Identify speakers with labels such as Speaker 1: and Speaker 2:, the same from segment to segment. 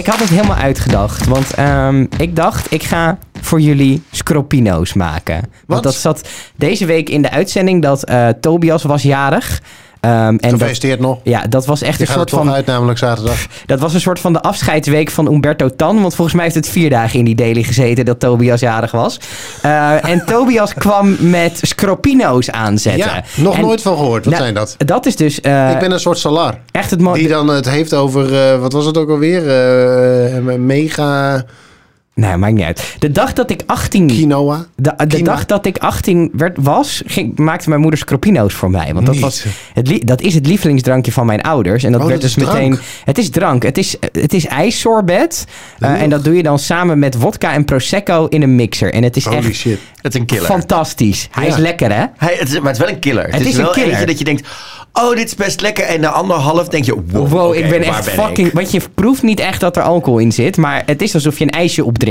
Speaker 1: ik had het helemaal uitgedacht. Want ehm, ik dacht, ik ga voor jullie scropino's maken. Want dat zat deze week in de uitzending dat eh, Tobias was jarig. Ehm, en
Speaker 2: Gefeliciteerd nog.
Speaker 1: ja, dat was echt een soort van...
Speaker 2: uit, namelijk zaterdag.
Speaker 1: Dat was een soort van de afscheidsweek van Umberto Tan. Want volgens mij heeft het vier dagen in die daily gezeten dat Tobias jarig was. Eh, en Tobias kwam met scropino's aanzetten.
Speaker 2: Ja, nog
Speaker 1: En
Speaker 2: nooit van gehoord. Wat
Speaker 1: Nou,
Speaker 2: zijn dat?
Speaker 1: Dat is dus eh,
Speaker 2: ik ben een soort salar.
Speaker 1: echt het mooie.
Speaker 2: Die dan het heeft over, eh, wat was het ook alweer? Mega
Speaker 1: Nee, maakt niet uit. De dag dat ik 18...
Speaker 2: quinoa.
Speaker 1: De, dag dat ik 18 werd, was, ging, maakte mijn moeder scropino's voor mij. Want dat,
Speaker 2: Niet.
Speaker 1: was het, dat is het lievelingsdrankje van mijn ouders. En dat
Speaker 2: Oh,
Speaker 1: werd
Speaker 2: dat
Speaker 1: dus
Speaker 2: drank.
Speaker 1: meteen. Het is drank. Het is, het is ijssorbet. Eh, en dat doe je dan samen met wodka en prosecco in een mixer. En het is
Speaker 2: Holy
Speaker 1: echt
Speaker 2: shit.
Speaker 3: Het is een killer.
Speaker 1: fantastisch. Hij
Speaker 2: Ja.
Speaker 1: is lekker, hè?
Speaker 3: Hij, het is, maar het is wel een killer. Het,
Speaker 1: Het
Speaker 3: is,
Speaker 1: is een
Speaker 3: wel
Speaker 1: killer.
Speaker 3: eentje dat je denkt... Oh, dit is best lekker. En na anderhalf denk je... Wow,
Speaker 1: ik ben
Speaker 3: waar
Speaker 1: echt
Speaker 3: ben
Speaker 1: fucking...
Speaker 3: ik?
Speaker 1: Want je proeft niet echt dat er alcohol in zit. Maar het is alsof je een ijsje opdrinkt.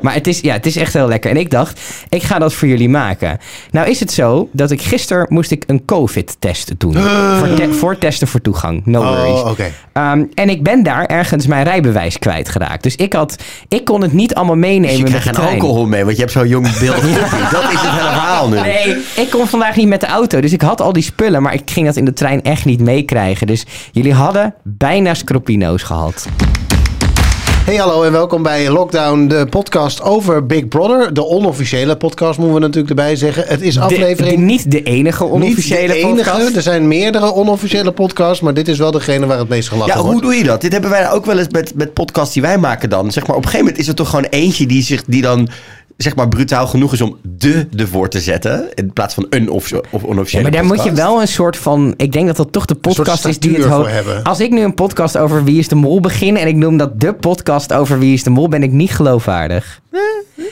Speaker 1: Maar het is, ja, het is echt heel lekker. En ik dacht, ik ga dat voor jullie maken. Nou is het zo dat ik gisteren moest ik een COVID-test doen. Voor, te- voor testen voor toegang. No worries.
Speaker 2: Oh, oké.
Speaker 1: Ehm, en ik ben daar ergens mijn rijbewijs kwijtgeraakt. Dus ik, had, ik kon het niet allemaal
Speaker 3: Dus
Speaker 1: meenemen
Speaker 3: je
Speaker 1: met de
Speaker 3: geen
Speaker 1: trein.
Speaker 3: alcohol mee, want je hebt zo'n jong beeld. Dat is het hele verhaal nu.
Speaker 1: Nee, ik kon vandaag niet met de auto. Dus ik had al die spullen, maar ik ging dat in de trein echt niet meekrijgen. Dus jullie hadden bijna scropino's gehad.
Speaker 2: Hey hallo en welkom bij Lockdown, de podcast over Big Brother. De onofficiële podcast moeten we natuurlijk erbij zeggen. Het is
Speaker 1: De-
Speaker 2: aflevering...
Speaker 1: de- niet de enige onofficiële
Speaker 2: niet de enige.
Speaker 1: podcast.
Speaker 2: Er zijn meerdere onofficiële podcasts, maar dit is wel degene waar het meest gelachen
Speaker 3: Ja, hoe
Speaker 2: wordt.
Speaker 3: doe je dat? Dit hebben wij ook wel eens met, met podcasts die wij maken dan. Zeg maar, op een gegeven moment is er toch gewoon eentje die, zich, die dan zeg maar brutaal genoeg is om de ervoor te zetten. In plaats van een of, of
Speaker 1: Ja,
Speaker 3: onofficiële
Speaker 1: maar daar moet je wel een soort van... Ik denk dat dat toch de podcast is die het...
Speaker 2: statuur
Speaker 1: ho-
Speaker 2: voor hebben.
Speaker 1: Als ik nu een podcast over Wie is de Mol begin... en ik noem dat de podcast over Wie is de Mol... ben ik niet geloofwaardig.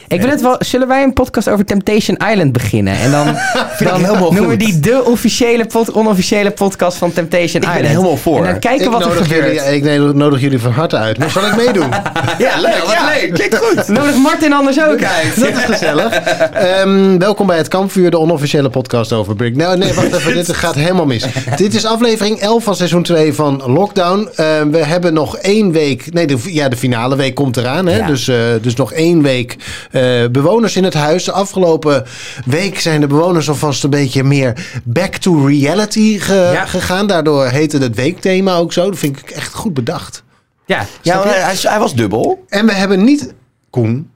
Speaker 1: Ik wil het wel... Zullen wij een podcast over Temptation Island beginnen? En dan, dan
Speaker 3: helemaal
Speaker 1: noemen we die de officiële pod, onofficiële podcast van Temptation
Speaker 3: Ik ben
Speaker 1: Island.
Speaker 3: er helemaal voor.
Speaker 1: En dan kijken
Speaker 2: Ik
Speaker 1: wat er
Speaker 2: nodig,
Speaker 1: gebeurt.
Speaker 2: jullie, ik nodig jullie van harte uit. Maar zal ik meedoen?
Speaker 3: Ja, leuk. Wat leuk. Klinkt goed.
Speaker 1: Nodig Martin anders ook uit.
Speaker 2: Dat is gezellig. Ehm, welkom bij het Kampvuur, de onofficiële podcast over Brick. Nou, nee, wacht even. dit gaat helemaal mis. Dit is aflevering 11 van seizoen 2 van Lockdown. Ehm, we hebben nog één week. Nee, de, ja, de finale week komt eraan. Hè?
Speaker 1: Ja.
Speaker 2: Dus, eh, dus nog één week eh, bewoners in het huis. De afgelopen week zijn de bewoners alvast een beetje meer back to reality ge-
Speaker 1: Ja.
Speaker 2: gegaan. Daardoor heette het weekthema ook zo. Dat vind ik echt goed bedacht.
Speaker 1: Ja,
Speaker 3: Ja, hij, hij was dubbel.
Speaker 2: En we hebben niet. Koen,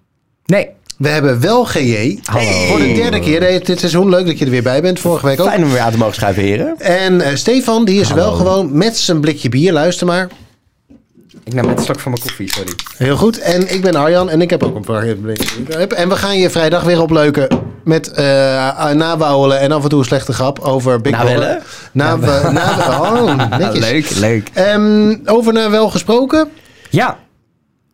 Speaker 1: nee.
Speaker 2: we hebben wel GJ. Voor de derde keer dit dit seizoen. Leuk dat je er weer bij bent. Vorige week ook.
Speaker 3: Fijn om weer aan te mogen schuiven, heren.
Speaker 2: En eh, Stefan, die is wel gewoon met zijn blikje bier. Luister maar.
Speaker 1: Ik nam net een slok van mijn koffie, sorry.
Speaker 2: Heel goed. En ik ben Arjan en ik heb ook een paar. En we gaan je vrijdag weer opleuken met eh nabouwelen en af en toe een slechte grap over Big? Brother. Na, na, oh,
Speaker 1: leuk, leuk.
Speaker 2: Ehm, over naar wel gesproken.
Speaker 1: Ja,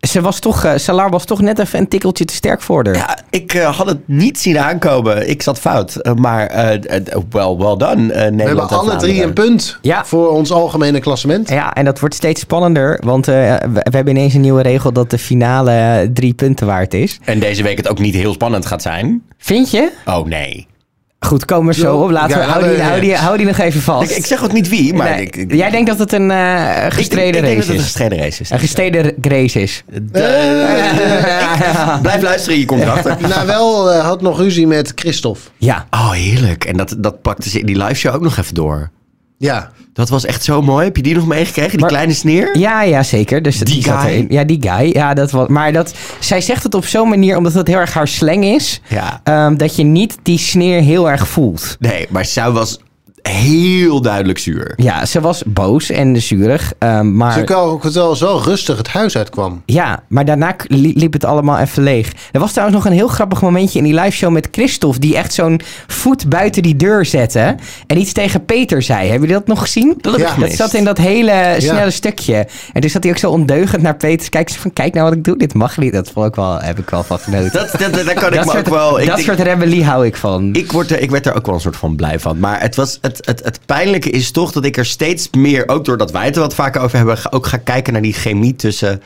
Speaker 1: ze was toch, eh, Salar was toch net even een tikkeltje te sterk voor haar.
Speaker 3: Ja, ik eh, had het niet zien aankomen. Ik zat fout. Eh, maar eh, eh, well, well done, eh, Nederland
Speaker 2: We hebben
Speaker 3: en
Speaker 2: alle drie een punt
Speaker 1: Ja.
Speaker 2: voor ons algemene klassement.
Speaker 1: Ja, en dat wordt steeds spannender, want eh, we, we hebben ineens een nieuwe regel dat de finale drie punten waard is.
Speaker 3: En deze week het ook niet heel spannend gaat zijn.
Speaker 1: Vind je?
Speaker 3: Oh nee.
Speaker 1: Goed, komen we zo op. Laten we, hou, die, hou, die, hou die nog even vast.
Speaker 3: Ik, ik zeg ook niet wie, maar...
Speaker 1: Nee,
Speaker 3: ik, ik-
Speaker 1: jij denkt dat het een eh,
Speaker 3: ik-
Speaker 1: gestreden
Speaker 3: ik denk
Speaker 1: race
Speaker 3: dat het een
Speaker 1: is?
Speaker 3: gestreden race is.
Speaker 1: Een gestreden race is.
Speaker 3: Eh, Blijf luisteren in je contracten.
Speaker 2: Nou, wel eh, had nog ruzie met Christophe.
Speaker 1: Ja.
Speaker 3: Oh, heerlijk. En dat, dat pakte ze in die live show ook nog even door.
Speaker 2: Ja.
Speaker 3: Dat was echt zo mooi. Heb je die nog meegekregen? Die
Speaker 1: Maar-
Speaker 3: kleine sneer?
Speaker 1: Ja, ja, zeker. Dus
Speaker 3: Die
Speaker 1: zat
Speaker 3: guy?
Speaker 1: erin. Ja, die guy. Ja, dat was, maar dat, zij zegt het op zo'n manier, omdat het heel erg haar slang is,
Speaker 3: Ja.
Speaker 1: ehm, dat je niet die sneer heel erg voelt.
Speaker 3: Nee, maar zij was heel duidelijk zuur.
Speaker 1: Ja, ze was boos en zurig, ehm, maar...
Speaker 2: Ze kwam ook wel zo rustig het huis uitkwam.
Speaker 1: Ja, maar daarna li- liep het allemaal even leeg. Er was trouwens nog een heel grappig momentje in die live show met Christophe... die echt zo'n voet buiten die deur zette... en iets tegen Peter zei. Hebben jullie dat nog gezien?
Speaker 3: Dat
Speaker 2: Ja.
Speaker 1: Dat zat in dat hele snelle
Speaker 2: Ja.
Speaker 1: stukje. En toen zat hij ook zo ondeugend naar Peter te kijken. Van, kijk nou wat ik doe, dit mag niet. Dat vond ik wel, heb ik wel van genoten.
Speaker 3: Dat, dat, kan ik
Speaker 1: soort,
Speaker 3: ook wel... Ik,
Speaker 1: dat
Speaker 3: ik-
Speaker 1: soort rebellie hou ik van.
Speaker 3: ik, word er, ik werd er ook wel een soort van blij van. Maar het, was, het, het, het pijnlijke is toch dat ik er steeds meer... ook doordat wij het er wat vaker over hebben... ook ga kijken naar die chemie tussen...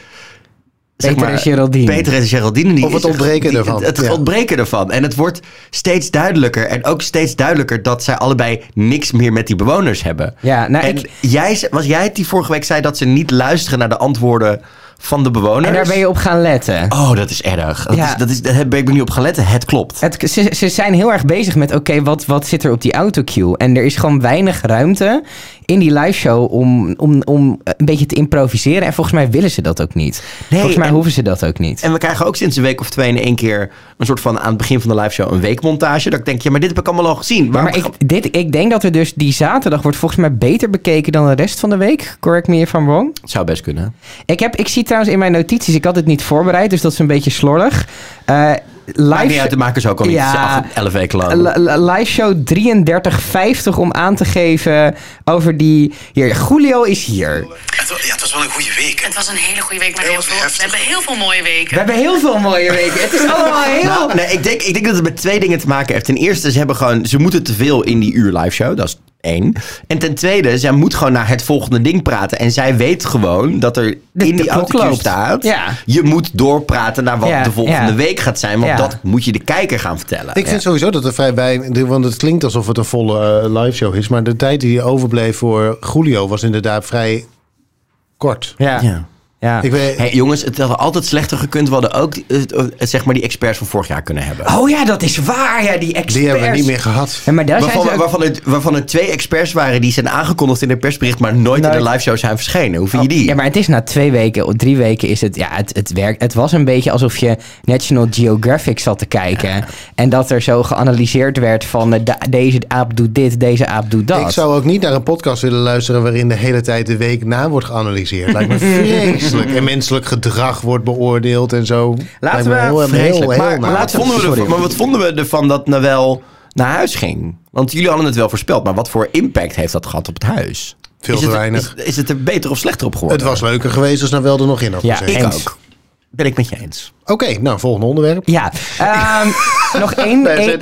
Speaker 1: Peter en Geraldine.
Speaker 3: Peter en Geraldine. Die
Speaker 2: Of het
Speaker 3: er-
Speaker 2: ontbreken
Speaker 3: die-
Speaker 2: ervan,
Speaker 3: Het, het
Speaker 2: ja.
Speaker 3: ontbreken ervan. En het wordt steeds duidelijker. En ook steeds duidelijker dat zij allebei niks meer met die bewoners hebben.
Speaker 1: Ja, nou,
Speaker 3: en
Speaker 1: ik-
Speaker 3: jij, was jij het die vorige week zei dat ze niet luisteren naar de antwoorden van de bewoners.
Speaker 1: En daar ben je op gaan letten.
Speaker 3: Oh, dat is erg. Dat
Speaker 1: Ja.
Speaker 3: is, dat is, ben ik niet op gaan letten. Het klopt.
Speaker 1: Het, ze, ze zijn heel erg bezig met, oké, wat, wat zit er op die autocue? En er is gewoon weinig ruimte in die live show om, om, om een beetje te improviseren. En volgens mij willen ze dat ook niet. volgens mij
Speaker 3: en-
Speaker 1: hoeven ze dat ook niet.
Speaker 3: En we krijgen ook sinds een week of twee in één keer een soort van aan het begin van de live show een weekmontage. Dat ik denk, ja, maar dit heb ik allemaal al gezien.
Speaker 1: Ja, maar ik, dit, ik denk dat er dus die zaterdag wordt volgens mij beter bekeken dan de rest van de week. Correct me if I'm wrong.
Speaker 3: Het zou best kunnen.
Speaker 1: Ik, heb, ik zie trouwens in mijn notities, ik had het niet voorbereid, dus dat is een beetje slordig. Eh live,
Speaker 3: niet uit, de makers ook al niet.
Speaker 1: Ja.
Speaker 3: Het is acht- elf weken lang.
Speaker 1: li- li- live show 3350 om aan te geven over die... Hier, Julio is hier.
Speaker 4: Het, wa- ja, het was wel een goede week.
Speaker 5: Het was een hele goede week met
Speaker 4: Heel
Speaker 5: heel veel.
Speaker 4: heftig.
Speaker 5: We hebben heel veel mooie
Speaker 1: We
Speaker 5: weken.
Speaker 1: hebben heel veel mooie weken. Het is allemaal heel...
Speaker 3: Nou, nee, ik, denk, ik denk dat het met twee dingen te maken heeft. Ten eerste, ze, hebben gewoon, ze moeten te veel in die uur live show. Dat is één. En ten tweede, zij moet gewoon naar het volgende ding praten. En zij weet gewoon dat er
Speaker 1: De-
Speaker 3: in
Speaker 1: de
Speaker 3: die autocue
Speaker 1: loopt.
Speaker 3: staat...
Speaker 1: Ja.
Speaker 3: je moet doorpraten naar wat
Speaker 1: Ja,
Speaker 3: de volgende
Speaker 1: ja.
Speaker 3: week gaat zijn. Want
Speaker 1: Ja.
Speaker 3: dat moet je de kijker gaan vertellen.
Speaker 2: Ik vind sowieso dat er vrij weinig... Want het klinkt alsof het een volle eh, live show is. Maar de tijd die overbleef voor Julio was inderdaad vrij kort.
Speaker 1: Ja.
Speaker 3: Ja.
Speaker 1: ja.
Speaker 2: Ik weet,
Speaker 3: Hey, jongens, het had altijd slechter gekund. We hadden ook die- het- het- zeg maar die experts van vorig jaar kunnen hebben.
Speaker 1: Oh ja, dat is waar. Ja, die experts.
Speaker 2: die hebben we niet meer gehad.
Speaker 1: Ja, maar daar
Speaker 3: Waarvan,
Speaker 1: ook-
Speaker 3: waarvan, er, waarvan er twee experts waren die zijn aangekondigd in een persbericht, maar nooit in de live show zijn verschenen. Hoe vind je die?
Speaker 1: Oh, Ja, maar het is na twee weken of drie weken is het, ja, het, het werkt. Het was een beetje alsof je National Geographic zat te kijken. En dat er zo geanalyseerd werd van eh, deze aap doet dit, deze aap doet dat.
Speaker 2: Ik zou ook niet naar een podcast willen luisteren waarin de hele tijd de week na wordt geanalyseerd. Lijkt me vreselijk. En menselijk gedrag wordt beoordeeld en zo. Me
Speaker 1: we-
Speaker 2: heel, heel,
Speaker 3: Vreselijk.
Speaker 2: heel,
Speaker 3: maar, maar, wat
Speaker 1: laten we-
Speaker 3: vonden we
Speaker 1: sorry.
Speaker 3: ervan, maar wat vonden we ervan dat Nawel naar huis ging? Want jullie hadden het wel voorspeld, maar wat voor impact heeft dat gehad op het huis?
Speaker 2: Veel
Speaker 3: is
Speaker 2: te
Speaker 3: het,
Speaker 2: weinig.
Speaker 3: Is, is het er beter of slechter op geworden?
Speaker 2: Het was leuker geweest als Nawel er nog in had
Speaker 1: Ja,
Speaker 2: gezeten.
Speaker 3: Ik
Speaker 1: Eens.
Speaker 3: ook. Ben ik met je eens.
Speaker 2: Oké, nou, volgende onderwerp.
Speaker 1: Ja, ehm, nog één,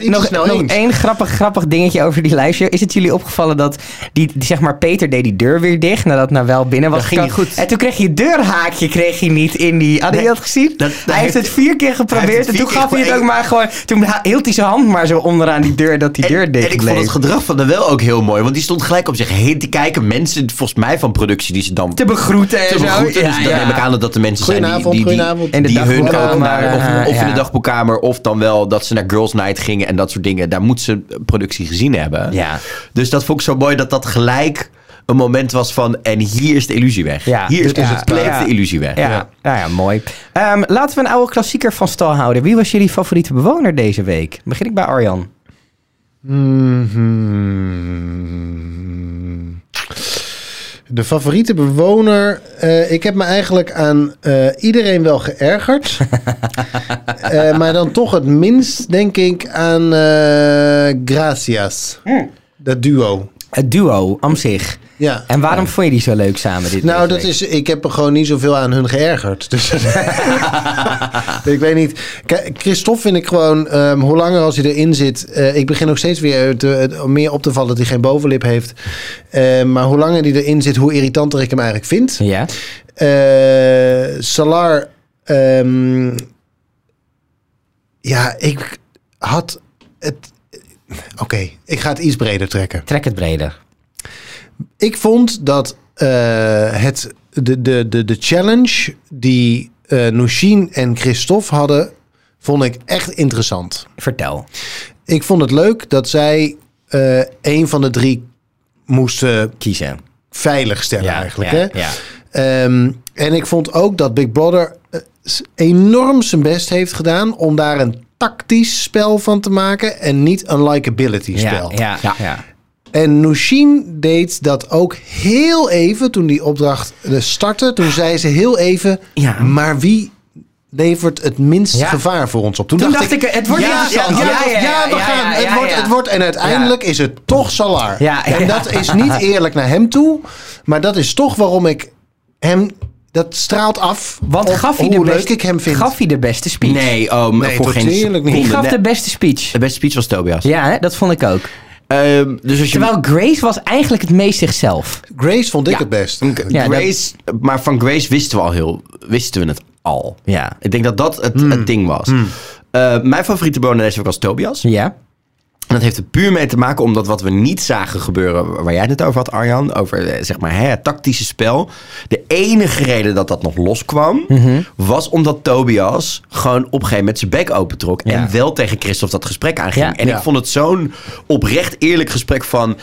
Speaker 1: nog,
Speaker 2: snel
Speaker 1: nog één grappig, grappig dingetje over die live show. Is het jullie opgevallen dat die, die, zeg maar, Peter deed die deur weer dicht nadat nou wel binnen was
Speaker 3: Dat ging niet goed.
Speaker 1: En toen kreeg je het deurhaakje kreeg je niet in die... Hadden
Speaker 3: Nee,
Speaker 1: jullie dat gezien?
Speaker 3: dat- dat
Speaker 1: hij heeft het vier keer geprobeerd en toen gaf hij het ook maar gewoon... Toen hield hij zijn hand maar zo onderaan die deur dat die deur
Speaker 3: En,
Speaker 1: dicht
Speaker 3: en ik
Speaker 1: bleef.
Speaker 3: vond het gedrag van Nawel ook heel mooi, want die stond gelijk op zich heen te kijken. Mensen, volgens mij van productie, die ze dan
Speaker 1: te begroeten en
Speaker 3: te
Speaker 1: zo.
Speaker 3: begroeten.
Speaker 1: Ja,
Speaker 3: dus dan neem ik aan dat dat de mensen zijn die, die, die,
Speaker 1: de
Speaker 3: die hun naar, of,
Speaker 1: eh,
Speaker 3: of in de
Speaker 1: ja.
Speaker 3: dagboekkamer, of dan wel dat ze naar Girls Night gingen en dat soort dingen. Daar moet ze productie gezien hebben.
Speaker 1: Ja.
Speaker 3: Dus dat vond ik zo mooi dat dat gelijk een moment was van en hier is de illusie weg.
Speaker 1: Ja,
Speaker 3: hier is
Speaker 1: dit is
Speaker 3: het kleeft
Speaker 1: klaar.
Speaker 3: de illusie weg.
Speaker 1: Ja, ja. Nou ja, mooi. Ehm, laten we een oude klassieker van stal houden. Wie was jullie favoriete bewoner deze week? Begin ik bij Arjan.
Speaker 2: Mhm. De favoriete bewoner. eh, ik heb me eigenlijk aan eh, iedereen wel geërgerd. Eh, maar dan toch het minst, denk ik, aan eh, Gracias. Dat duo.
Speaker 1: Het duo, am zich.
Speaker 2: Ja.
Speaker 1: En waarom vond je die zo leuk samen? Dit
Speaker 2: Nou, dat
Speaker 1: week?
Speaker 2: is, ik heb er gewoon niet zoveel aan hun geërgerd. Dus ik weet niet. Kijk, Christophe vind ik gewoon, ehm, hoe langer als hij erin zit. eh, ik begin ook steeds weer te, het- meer op te vallen dat hij geen bovenlip heeft. Eh, maar hoe langer hij erin zit, hoe irritanter ik hem eigenlijk vind.
Speaker 1: Ja?
Speaker 2: Eh, Salar. ehm, ja, ik had het. Oké, ik ga het iets breder trekken.
Speaker 1: Trek het breder.
Speaker 2: Ik vond dat eh, het, de, de, de, de challenge die eh Nushin en Christophe hadden, vond ik echt interessant.
Speaker 1: Vertel.
Speaker 2: Ik vond het leuk dat zij eh een van de drie moesten
Speaker 1: Kiezen.
Speaker 2: veilig stellen eigenlijk.
Speaker 1: ja,
Speaker 2: hè?
Speaker 1: ja.
Speaker 2: Ehm, en ik vond ook dat Big Brother enorm zijn best heeft gedaan om daar een tactisch spel van te maken en niet een likability
Speaker 1: Ja,
Speaker 2: spel.
Speaker 1: ja, ja.
Speaker 3: Ja.
Speaker 2: En Nushin deed dat ook heel even toen die opdracht eh, startte. Toen zei ze heel even,
Speaker 3: Ja.
Speaker 2: maar wie levert het minst
Speaker 1: Ja.
Speaker 2: gevaar voor ons op?
Speaker 1: Toen dacht ik, het wordt
Speaker 2: ja,
Speaker 1: interessant.
Speaker 2: Ja,
Speaker 1: Ja,
Speaker 2: ja,
Speaker 1: ja,
Speaker 2: we
Speaker 1: ja,
Speaker 2: gaan.
Speaker 1: ja,
Speaker 2: het,
Speaker 1: ja,
Speaker 2: wordt,
Speaker 1: ja.
Speaker 2: het wordt. En uiteindelijk is het toch Salar.
Speaker 1: Ja, ja,
Speaker 2: en dat is niet eerlijk naar hem toe. Maar dat is toch waarom ik hem... Dat straalt af
Speaker 1: Want
Speaker 2: op
Speaker 1: gaf hij,
Speaker 2: hoe
Speaker 1: de
Speaker 2: leuk
Speaker 1: beste,
Speaker 2: ik hem vind.
Speaker 1: gaf hij de beste speech?
Speaker 3: Nee, oh,
Speaker 2: Nee,
Speaker 3: voor geen.
Speaker 1: Wie gaf de beste speech?
Speaker 3: de beste speech was Tobias.
Speaker 1: Ja, hè? dat vond ik ook.
Speaker 3: Ehm, dus als je
Speaker 1: Terwijl Grace was eigenlijk het meest zichzelf.
Speaker 2: Grace vond ik
Speaker 3: Ja.
Speaker 2: het best.
Speaker 1: Ja,
Speaker 3: Grace, maar van Grace wisten we al heel, wisten we het al.
Speaker 1: Ja.
Speaker 3: Ik denk dat dat het,
Speaker 2: Hmm.
Speaker 3: het ding was. Eh, mijn favoriete week was Tobias.
Speaker 1: Ja?
Speaker 3: En dat heeft er puur mee te maken omdat wat we niet zagen gebeuren, waar jij het over had, Arjan, over eh, zeg maar hè, het tactische spel. De enige reden dat dat nog loskwam, was omdat Tobias gewoon op een gegeven moment zijn bek opentrok.
Speaker 1: Ja.
Speaker 3: En wel tegen Christophe dat gesprek aanging.
Speaker 1: Ja.
Speaker 3: en
Speaker 2: Ja.
Speaker 3: ik vond het zo'n oprecht eerlijk gesprek van.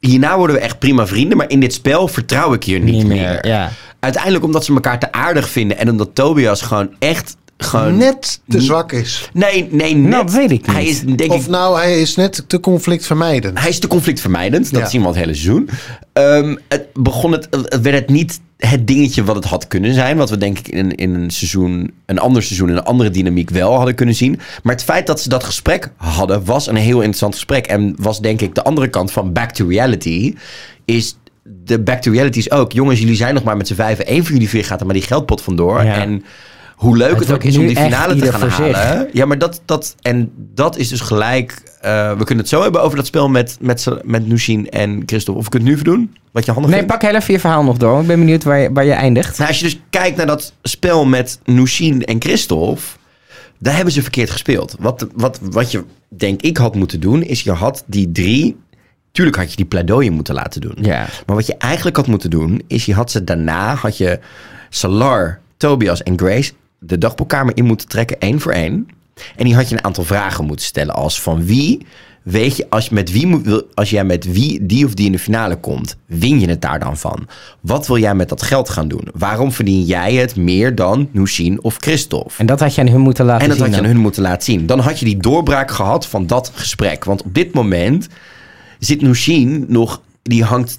Speaker 3: Hierna worden we echt prima vrienden, maar in dit spel vertrouw ik je niet,
Speaker 1: Niet
Speaker 3: meer.
Speaker 1: meer, ja.
Speaker 3: Uiteindelijk omdat ze elkaar te aardig vinden en omdat Tobias gewoon echt gewoon
Speaker 2: Net te zwak is.
Speaker 3: Nee, nee, net.
Speaker 1: Nou, weet ik
Speaker 3: Hij
Speaker 1: niet.
Speaker 3: is denk ik
Speaker 2: Of nou, hij is net te conflictvermijdend.
Speaker 3: hij is te conflictvermijdend. Dat
Speaker 2: Ja.
Speaker 3: zien we al het hele seizoen. Ehm, het begon het, het werd het niet het dingetje wat het had kunnen zijn. Wat we denk ik in, in een seizoen, een ander seizoen, in een andere dynamiek wel hadden kunnen zien. Maar het feit dat ze dat gesprek hadden, was een heel interessant gesprek. En was denk ik de andere kant van Back to Reality. Is de Back to Reality is ook, jongens, jullie zijn nog maar met z'n vijven. Eén van jullie vier gaat er maar die geldpot vandoor.
Speaker 1: Ja.
Speaker 3: En hoe leuk het,
Speaker 1: Het
Speaker 3: ook is om die finale te gaan halen. Ja, maar dat, dat, en dat is dus gelijk. eh, we kunnen het zo hebben over dat spel met, met, met Nushin en Christophe. Of kunnen het nu even doen? Wat je handig
Speaker 1: Nee,
Speaker 3: vindt?
Speaker 1: pak heel even je verhaal nog door. Ik ben benieuwd waar je, waar je eindigt.
Speaker 3: Nou, als je dus kijkt naar dat spel met Nushin en Christophe. Daar hebben ze verkeerd gespeeld. Wat, wat, wat je denk ik had moeten doen, is je had die drie. Tuurlijk had je die pleidooien moeten laten doen.
Speaker 1: Ja.
Speaker 3: Maar wat je eigenlijk had moeten doen, is je had ze daarna, had je Salar, Tobias en Grace de dagboekkamer in moeten trekken, één voor één. En die had je een aantal vragen moeten stellen, als van wie, weet je, als, je met wie als jij met wie die of die in de finale komt, win je het daar dan van? Wat wil jij met dat geld gaan doen? Waarom verdien jij het meer dan Nushin of Christophe?
Speaker 1: En dat had je aan hun moeten laten
Speaker 3: En dat
Speaker 1: zien.
Speaker 3: had je aan hun moeten laten zien. Dan had je die doorbraak gehad van dat gesprek. Want op dit moment zit Nushin nog... Die hangt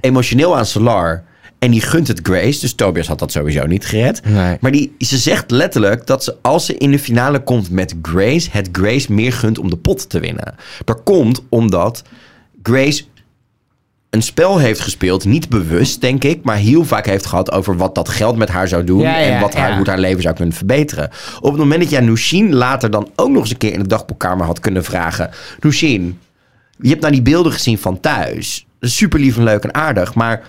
Speaker 3: emotioneel aan Solar. En die gunt het Grace. Dus Tobias had dat sowieso niet gered.
Speaker 1: Nee.
Speaker 3: Maar die, ze zegt letterlijk dat ze als ze in de finale komt met Grace... het Grace meer gunt om de pot te winnen. Dat komt omdat Grace een spel heeft gespeeld, niet bewust, denk ik, maar heel vaak heeft gehad over wat dat geld met haar zou doen
Speaker 1: Ja, ja,
Speaker 3: en wat haar,
Speaker 1: ja.
Speaker 3: hoe haar leven zou kunnen verbeteren. Op het moment dat jij Nushin later dan ook nog eens een keer in de dagboekkamer had kunnen vragen: Nushin, je hebt nou die beelden gezien van thuis. Super lief en leuk en aardig, maar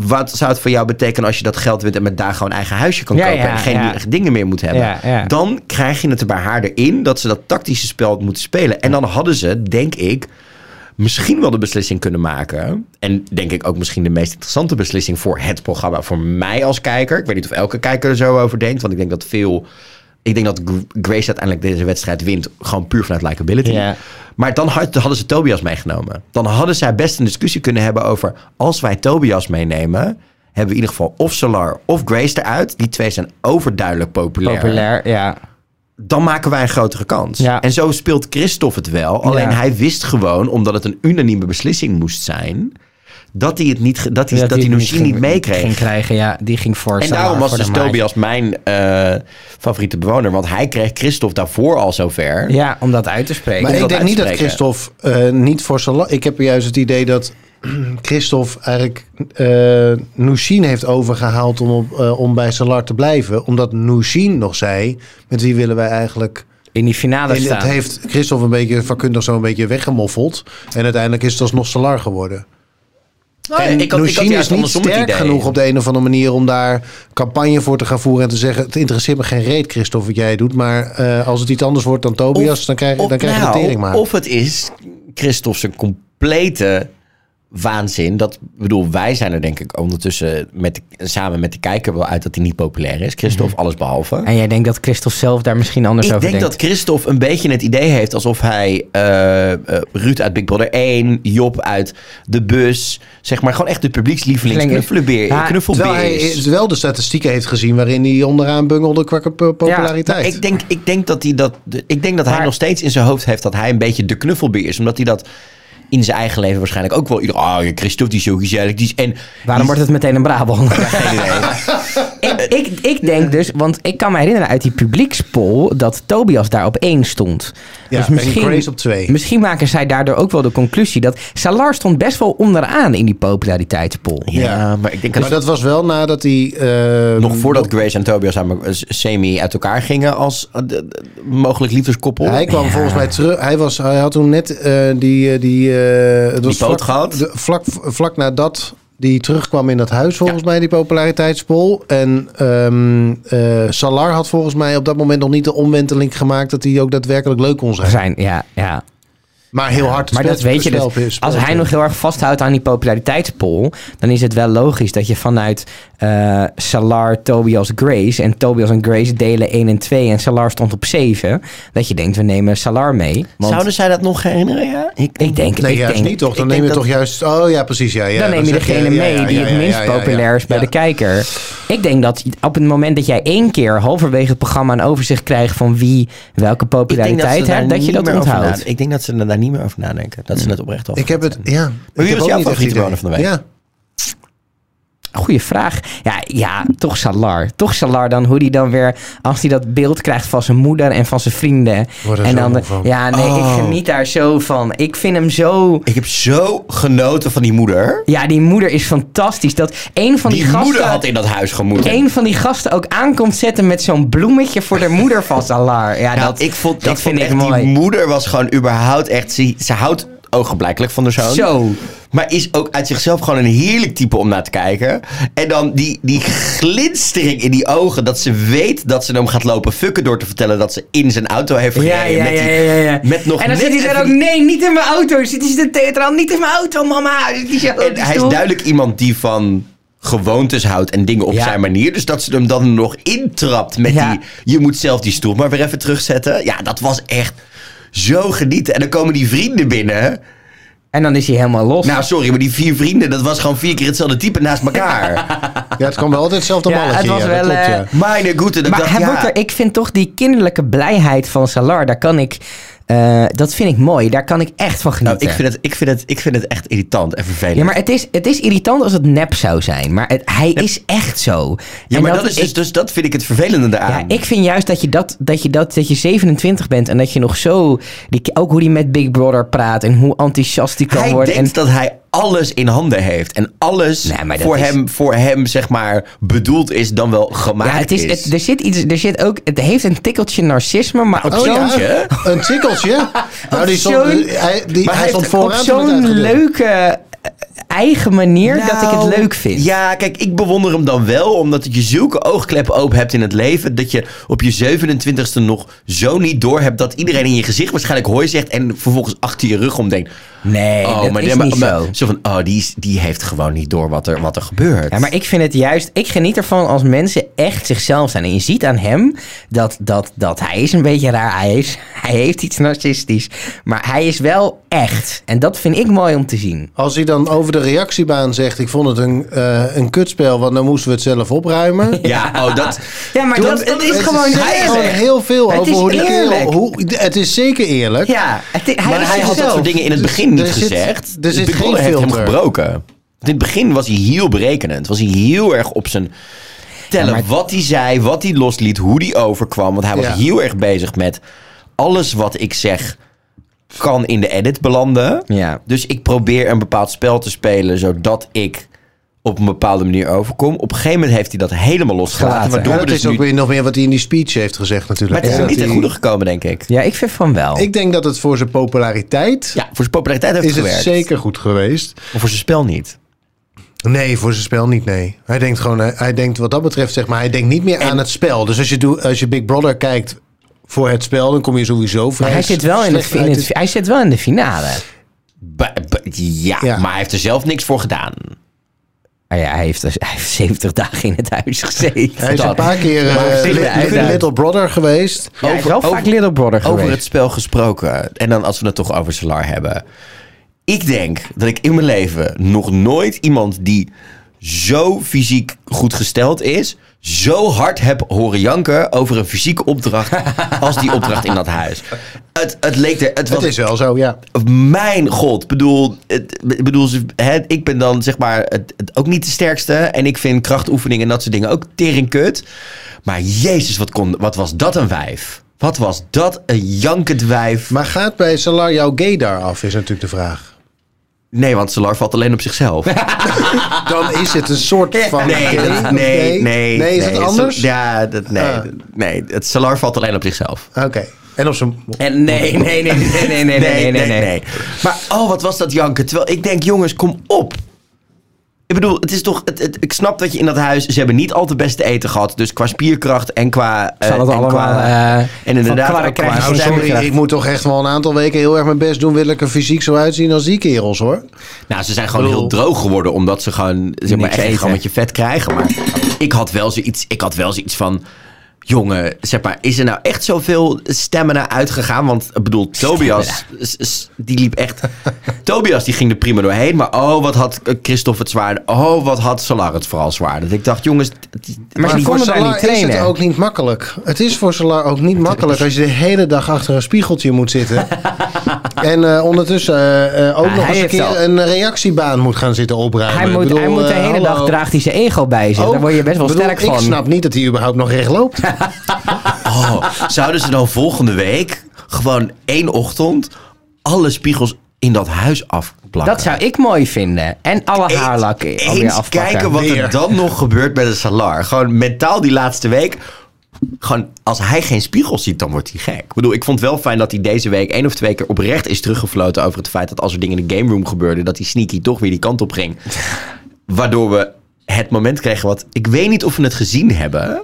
Speaker 3: wat zou het voor jou betekenen als je dat geld wint en met daar gewoon eigen huisje kan
Speaker 1: Ja,
Speaker 3: kopen
Speaker 1: ja,
Speaker 3: en geen
Speaker 1: ja.
Speaker 3: dingen meer moet hebben? Dan krijg je het er bij haar erin dat ze dat tactische spel moeten spelen. En dan hadden ze, denk ik, misschien wel de beslissing kunnen maken. En denk ik ook misschien de meest interessante beslissing voor het programma. Voor mij als kijker. Ik weet niet of elke kijker er zo over denkt. Want ik denk dat veel. Ik denk dat Grace uiteindelijk deze wedstrijd wint. Gewoon puur vanuit likability. Maar dan had- hadden ze Tobias meegenomen. Dan hadden zij best een discussie kunnen hebben over. Als wij Tobias meenemen. Hebben we in ieder geval of Solar of Grace eruit. Die twee zijn overduidelijk populair
Speaker 1: Populair, ja.
Speaker 3: dan maken wij een grotere kans.
Speaker 1: Ja.
Speaker 3: En zo speelt Christophe het wel. Alleen
Speaker 1: Ja.
Speaker 3: hij wist gewoon, omdat het een unanieme beslissing moest zijn, dat hij het niet, dat hij, dat hij
Speaker 1: het
Speaker 3: Nushin niet
Speaker 1: ging-
Speaker 3: meekreeg.
Speaker 1: Ging krijgen, ja. Die ging voor
Speaker 3: en
Speaker 1: Salah,
Speaker 3: daarom was
Speaker 1: voor
Speaker 3: dus. Tobias mijn eh, favoriete bewoner. Want hij kreeg Christophe daarvoor al zover.
Speaker 1: Ja, om dat uit te spreken.
Speaker 2: Maar ik
Speaker 3: dat
Speaker 2: denk niet dat. Christophe eh, niet voor Salah... Ik heb juist het idee dat Christophe eigenlijk eh Nushin heeft overgehaald om, op, eh, om bij Salar te blijven. Omdat Nushin nog zei, met wie willen wij eigenlijk...
Speaker 1: in die finale
Speaker 2: En
Speaker 1: staan.
Speaker 2: het heeft Christophe een beetje vakkundig zo een beetje weggemoffeld. En uiteindelijk is het alsnog Salar geworden.
Speaker 3: Nou,
Speaker 2: en
Speaker 3: ik had, ik had
Speaker 2: Nushin
Speaker 3: juist
Speaker 2: is niet sterk
Speaker 3: idee.
Speaker 2: genoeg op de een of andere manier om daar campagne voor te gaan voeren en te zeggen: Het interesseert me geen reet, Christophe, wat jij doet. Maar eh, als het iets anders wordt dan Tobias,
Speaker 3: Of-
Speaker 2: dan krijg,
Speaker 3: of
Speaker 2: dan krijg je
Speaker 3: nou,
Speaker 2: de tering maar.
Speaker 3: Of het is Christophe zijn complete waanzin. Dat ik bedoel, wij zijn er denk ik ondertussen met, de- samen met de kijker wel uit dat hij niet populair is. Christophe, alles behalve.
Speaker 1: En jij denkt dat Christophe zelf daar misschien anders
Speaker 3: Ik
Speaker 1: over
Speaker 3: denk
Speaker 1: denkt?
Speaker 3: dat Christophe een beetje het idee heeft alsof hij eh, eh, Ruud uit Big Brother 1, Job uit De Bus, zeg maar gewoon echt de publiekslieveling knuffelbeer,
Speaker 1: Ja,
Speaker 3: knuffelbeer
Speaker 2: Terwijl hij
Speaker 3: is.
Speaker 2: is wel de statistieken heeft gezien waarin hij onderaan bungelde qua po- populariteit.
Speaker 3: Nou, ik, denk, ik denk dat hij dat. Ik denk dat hij nog steeds in zijn hoofd heeft dat hij een beetje de knuffelbeer is. Omdat hij dat in zijn eigen leven waarschijnlijk ook wel. ieder- Oh, ja, Christophe die is zo gezellig. Die is, en
Speaker 1: Waarom
Speaker 3: die-
Speaker 1: wordt het meteen een Brabant?
Speaker 3: geen idee.
Speaker 1: ik, ik, ik denk dus, want ik kan me herinneren uit die publiekspol dat Tobias daar op één stond.
Speaker 2: Ja,
Speaker 1: dus
Speaker 2: en
Speaker 1: misschien,
Speaker 2: Grace op twee.
Speaker 1: Misschien maken zij daardoor ook wel de conclusie dat Salar stond best wel onderaan in die populariteitspol.
Speaker 3: Ja,
Speaker 2: Ja.
Speaker 3: maar ik denk
Speaker 2: maar
Speaker 3: dat.
Speaker 2: dat was wel nadat hij... eh,
Speaker 3: nog voordat Grace en Tobias samen eh, semi uit elkaar gingen als eh, mogelijk liefdeskoppel.
Speaker 2: Hij kwam volgens mij terug. Hij, was, hij had toen net eh, die... die, het was
Speaker 3: poot
Speaker 2: vlak,
Speaker 3: gehad?
Speaker 2: de- vlak, vlak nadat die terugkwam in dat huis, volgens mij, die populariteitspol. En ehm eh, Salar had volgens mij op dat moment nog niet de omwenteling gemaakt... dat hij ook daadwerkelijk leuk kon zijn.
Speaker 1: Zijn, ja, ja.
Speaker 2: Maar heel hard
Speaker 1: Maar dat weet je dus. Als hij nog heel erg vasthoudt aan die populariteitspol, dan is het wel logisch dat je vanuit eh Salar, Tobias, Grace en Tobias en Grace delen 1 en 2 en Salar stond op 7, dat je denkt we nemen Salar mee. Want
Speaker 3: Zouden zij dat nog herinneren, ja? Ik,
Speaker 1: ik denk,
Speaker 2: Nee,
Speaker 1: ik
Speaker 2: juist
Speaker 1: denk,
Speaker 2: niet toch? Dan neem je
Speaker 3: denk
Speaker 2: toch juist... Oh ja, precies. Ja, ja.
Speaker 1: dan neem je degene
Speaker 2: ja,
Speaker 1: mee
Speaker 2: ja,
Speaker 1: die het minst
Speaker 2: ja, ja,
Speaker 1: populair is bij
Speaker 2: ja.
Speaker 1: de kijker. Ik denk dat op het moment dat jij één keer halverwege het programma een overzicht krijgt van wie welke
Speaker 3: denk
Speaker 1: populariteit heeft, dat je dat onthoudt.
Speaker 3: Ik denk dat ze er daar niet meer over nadenken. Dat ze het oprecht over
Speaker 2: Ik heb het... Ja.
Speaker 3: wie
Speaker 2: ik heb
Speaker 3: was jouw favoriete van de week?
Speaker 2: Ja.
Speaker 1: Goeie vraag. Ja, ja, toch Salar. Toch Salar dan, hoe die dan weer, als hij dat beeld krijgt van zijn moeder en van zijn vrienden. En
Speaker 2: zo
Speaker 1: dan, ja, nee,
Speaker 3: Oh.
Speaker 1: ik geniet daar zo van. Ik vind hem zo.
Speaker 3: Ik heb zo genoten van die moeder.
Speaker 1: Ja, die moeder is fantastisch. Dat een van die,
Speaker 3: Die, moeder
Speaker 1: gasten.
Speaker 3: had in dat huis gemoeten.
Speaker 1: een van die gasten ook aankomt zetten met zo'n bloemetje voor de moeder van Salar. Ja,
Speaker 3: Nou,
Speaker 1: dat,
Speaker 3: ik vond,
Speaker 1: dat
Speaker 3: ik
Speaker 1: vind
Speaker 3: vond
Speaker 1: ik
Speaker 3: echt,
Speaker 1: mooi.
Speaker 3: Die moeder was gewoon überhaupt echt... Ze, ze houdt ogenblijkelijk van de zoon.
Speaker 1: Zo.
Speaker 3: Maar is ook uit zichzelf gewoon een heerlijk type om naar te kijken. En dan die, die glinstering in die ogen. Dat ze weet dat ze hem gaat lopen fucken door te vertellen dat ze in zijn auto heeft gereden.
Speaker 1: ja,
Speaker 3: met, die-
Speaker 1: ja, ja, ja.
Speaker 3: met nog
Speaker 1: en dan zit hij
Speaker 3: even
Speaker 1: ook, nee, niet in mijn auto. Zit hij zit theatraal, niet in mijn auto, mama. Hij
Speaker 3: En is duidelijk iemand die van gewoontes houdt en dingen op
Speaker 1: Ja.
Speaker 3: zijn manier. Dus dat ze hem dan nog intrapt met
Speaker 1: Ja.
Speaker 3: die... Je moet zelf die stoel maar weer even terugzetten. Ja, dat was echt zo genieten. En dan komen die vrienden binnen.
Speaker 1: En dan is hij helemaal los.
Speaker 3: Nou, sorry, maar die vier vrienden, dat was gewoon vier keer hetzelfde type naast elkaar.
Speaker 2: Ja, het kwam wel altijd hetzelfde
Speaker 1: Ja,
Speaker 2: malletje.
Speaker 1: het was
Speaker 2: ja, dat
Speaker 1: wel,
Speaker 2: klopt,
Speaker 1: eh,
Speaker 2: ja.
Speaker 3: Meine goede, dat
Speaker 1: maar
Speaker 3: dacht
Speaker 1: hij
Speaker 3: ja.
Speaker 1: wordt er, ik vind toch die kinderlijke blijheid van Salar, daar kan ik, eh, dat vind ik mooi. Daar kan ik echt van
Speaker 3: Nou,
Speaker 1: genieten.
Speaker 3: ik, vind het, ik, vind het, ik vind het echt irritant en vervelend.
Speaker 1: ja, maar het is, het is irritant als het nep zou zijn. Maar het, hij is echt zo.
Speaker 3: Ja,
Speaker 1: En
Speaker 3: maar dat, is dus,
Speaker 1: ik-
Speaker 3: dus dat vind ik het vervelende
Speaker 1: Ja,
Speaker 3: daaraan.
Speaker 1: ik vind juist dat je, dat, dat, je dat, dat je 27 bent en dat je nog zo... Die, ook hoe hij met Big Brother praat en hoe enthousiast hij kan
Speaker 3: hij
Speaker 1: worden.
Speaker 3: denkt
Speaker 1: En,
Speaker 3: dat hij alles in handen heeft. En alles
Speaker 1: Nee,
Speaker 3: voor,
Speaker 1: is-
Speaker 3: hem, voor hem, zeg maar, bedoeld is dan wel gemaakt
Speaker 1: ja, het is, het, er zit iets, er zit ook, het heeft een tikkeltje narcisme, maar op
Speaker 2: Oh
Speaker 1: zo'n
Speaker 2: ja, een tikkeltje. nou, die stond,
Speaker 1: zo'n-
Speaker 2: hij, die,
Speaker 3: Maar
Speaker 2: hij stond
Speaker 3: heeft
Speaker 1: op zo'n leuke eh, eigen manier dat ik het
Speaker 3: Nou,
Speaker 1: leuk vind.
Speaker 3: Ja, kijk, ik bewonder hem dan wel, omdat je zulke oogkleppen open hebt in het leven, dat je op je 27ste nog zo niet door hebt dat iedereen in je gezicht waarschijnlijk hooi zegt en vervolgens achter je rug om denkt.
Speaker 1: Nee,
Speaker 3: oh,
Speaker 1: dat
Speaker 3: maar,
Speaker 1: is
Speaker 3: maar-
Speaker 1: niet
Speaker 3: maar-
Speaker 1: zo.
Speaker 3: Zo van, oh, die, is- die heeft gewoon niet door wat er, wat er gebeurt.
Speaker 1: Ja, maar ik vind het juist... Ik geniet ervan als mensen echt zichzelf zijn. En je ziet aan hem dat, dat, dat hij is een beetje raar. Hij, is, hij heeft iets narcistisch. Maar hij is wel echt. En dat vind ik mooi om te zien.
Speaker 2: Als hij dan over de reactiebaan zegt... ik vond het een, eh, een kutspel, want dan moesten we het zelf opruimen.
Speaker 3: Ja, oh, dat...
Speaker 1: Ja, maar dat, het is
Speaker 2: Het
Speaker 1: gewoon
Speaker 2: hij
Speaker 1: eerlijk.
Speaker 2: gewoon heel veel
Speaker 1: Het
Speaker 2: over
Speaker 1: is
Speaker 2: hoe die kerel...
Speaker 1: eerlijk.
Speaker 2: Hoe, het is zeker eerlijk.
Speaker 1: Ja, het, hij
Speaker 3: Maar
Speaker 1: is
Speaker 3: hij had dat soort dingen in het
Speaker 2: Dus
Speaker 3: begin niet
Speaker 2: er zit-
Speaker 3: gezegd.
Speaker 2: er zit geen
Speaker 3: Brother heeft hem gebroken. In het begin was hij heel berekenend. Was hij heel erg op zijn tellen
Speaker 1: Ja, maar-
Speaker 3: wat hij zei, wat hij losliet, hoe hij overkwam. Want hij was
Speaker 2: Ja.
Speaker 3: heel erg bezig met alles wat ik zeg kan in de edit belanden.
Speaker 1: Ja.
Speaker 3: Dus ik probeer een bepaald spel te spelen zodat ik op een bepaalde manier overkom. Op een gegeven moment heeft hij dat helemaal losgelaten. We
Speaker 2: dat
Speaker 3: dus
Speaker 2: is ook
Speaker 3: nu...
Speaker 2: weer nog meer wat hij in die speech heeft gezegd natuurlijk.
Speaker 3: Maar het is
Speaker 2: Ja,
Speaker 3: niet ten goede gekomen, denk ik.
Speaker 1: Ja, ik vind van wel.
Speaker 2: Ik denk dat het voor zijn populariteit...
Speaker 3: Ja, voor zijn populariteit heeft
Speaker 2: is
Speaker 3: het gewerkt.
Speaker 2: zeker goed geweest.
Speaker 3: Maar voor zijn spel niet.
Speaker 2: Nee, voor zijn spel niet, nee. Hij denkt gewoon, hij, hij denkt wat dat betreft, zeg maar, hij denkt niet meer aan het spel. Dus als je, doet, als je Big Brother kijkt voor het spel, dan kom je sowieso vrij
Speaker 1: maar hij zit, wel in de, in het, hij zit wel in de finale.
Speaker 3: Ba- ba- ja,
Speaker 2: Ja.
Speaker 3: maar hij heeft er zelf niks voor gedaan.
Speaker 1: Ah ja, hij heeft, dus- hij heeft 70 dagen in het huis gezeten.
Speaker 2: Hij is
Speaker 3: Dat.
Speaker 2: een paar keer eh, li- li-
Speaker 1: uiteraard.
Speaker 2: Little Brother geweest.
Speaker 1: Ja, hij is wel
Speaker 3: Over-
Speaker 1: vaak
Speaker 3: over-
Speaker 1: Little Brother
Speaker 3: Over
Speaker 1: geweest.
Speaker 3: het spel gesproken. En dan als we het toch over Solar hebben. Ik denk dat ik in mijn leven nog nooit iemand die zo fysiek goed gesteld is... zo hard heb horen janken over een fysieke opdracht... als die opdracht in dat huis. Het, het leek er... Het was
Speaker 2: Het is wel zo, ja.
Speaker 3: Mijn god, bedoel, het, bedoel ze- hè, ik ben dan zeg maar het, het ook niet de sterkste. En ik vind krachtoefeningen en dat soort dingen ook tering kut. Maar jezus, wat, kon, wat was dat een wijf? Wat was dat een jankend wijf?
Speaker 2: Maar gaat bij Salar jouw gay daar af, is natuurlijk de vraag.
Speaker 3: Nee, want Solar valt alleen op zichzelf.
Speaker 2: Dan is het een soort van
Speaker 3: Nee, dat- nee, nee.
Speaker 2: Nee, is het anders?
Speaker 3: Ja, dat, nee,
Speaker 2: Ah.
Speaker 3: nee. Het Solar valt alleen op zichzelf.
Speaker 2: Oké. En op zijn...
Speaker 1: En nee, nee, nee, nee, nee, nee, nee, nee, nee, nee.
Speaker 3: Maar oh, wat was dat janken? Terwijl ik denk, jongens, kom op. Ik bedoel, het is toch. Het, het- ik snap dat je in dat huis. Ze hebben niet al te beste eten gehad. Dus qua spierkracht en qua. eh,
Speaker 1: Zal het
Speaker 3: en
Speaker 1: allemaal...
Speaker 3: qua-
Speaker 1: eh,
Speaker 3: en inderdaad. qua
Speaker 1: krijgen
Speaker 2: Nou,
Speaker 1: ze
Speaker 2: sorry, ik moet toch echt wel een aantal weken heel erg mijn best doen. Wil ik er fysiek zo uitzien als die kerels hoor.
Speaker 3: Nou, ze zijn gewoon
Speaker 2: bedoel-
Speaker 3: heel droog geworden. Omdat ze gewoon. Zeg maar echt een grammetje vet krijgen. Maar ik had wel zoiets. Ik had wel zoiets van. Jongen, zeg maar, is er nou echt zoveel stemmen naar uitgegaan? Want ik bedoel, Tobias, s- s- die liep echt... Tobias, die ging er prima doorheen. Maar oh, wat had Christophe het zwaar. Oh, wat had Salar het vooral zwaar. Dat ik dacht, jongens...
Speaker 1: Maar ze
Speaker 2: voor
Speaker 1: konden daar niet
Speaker 2: is het
Speaker 1: trainen.
Speaker 2: ook niet makkelijk. Het is voor Salar ook niet makkelijk als je de hele dag achter een spiegeltje moet zitten. en eh, ondertussen eh, eh, ook
Speaker 1: Ja,
Speaker 2: nog
Speaker 1: hij
Speaker 2: eens een keer een reactiebaan moet gaan zitten opruimen.
Speaker 1: Hij
Speaker 2: Ik
Speaker 1: moet,
Speaker 2: bedoel,
Speaker 1: hij moet de hele dag draagt hij zijn ego bij zich. Daar word je best wel
Speaker 2: bedoel,
Speaker 1: sterk
Speaker 2: ik
Speaker 1: van.
Speaker 2: snap niet dat hij überhaupt nog recht loopt.
Speaker 3: Oh, zouden ze dan volgende week gewoon één ochtend alle spiegels in dat huis afplakken?
Speaker 1: Dat zou ik mooi vinden. En alle haarlak
Speaker 3: Eens-
Speaker 1: alweer
Speaker 3: Eens
Speaker 1: afpakken.
Speaker 3: kijken wat er dan nog gebeurt met een Salar. Gewoon mentaal die laatste week. Gewoon, als hij geen spiegels ziet, dan wordt hij gek. Ik bedoel, ik vond wel fijn dat hij deze week één of twee keer oprecht is teruggefloten over het feit dat als er dingen in de game room gebeurden, dat die sneaky toch weer die kant op ging. Waardoor we het moment kregen wat, ik weet niet of we het gezien hebben.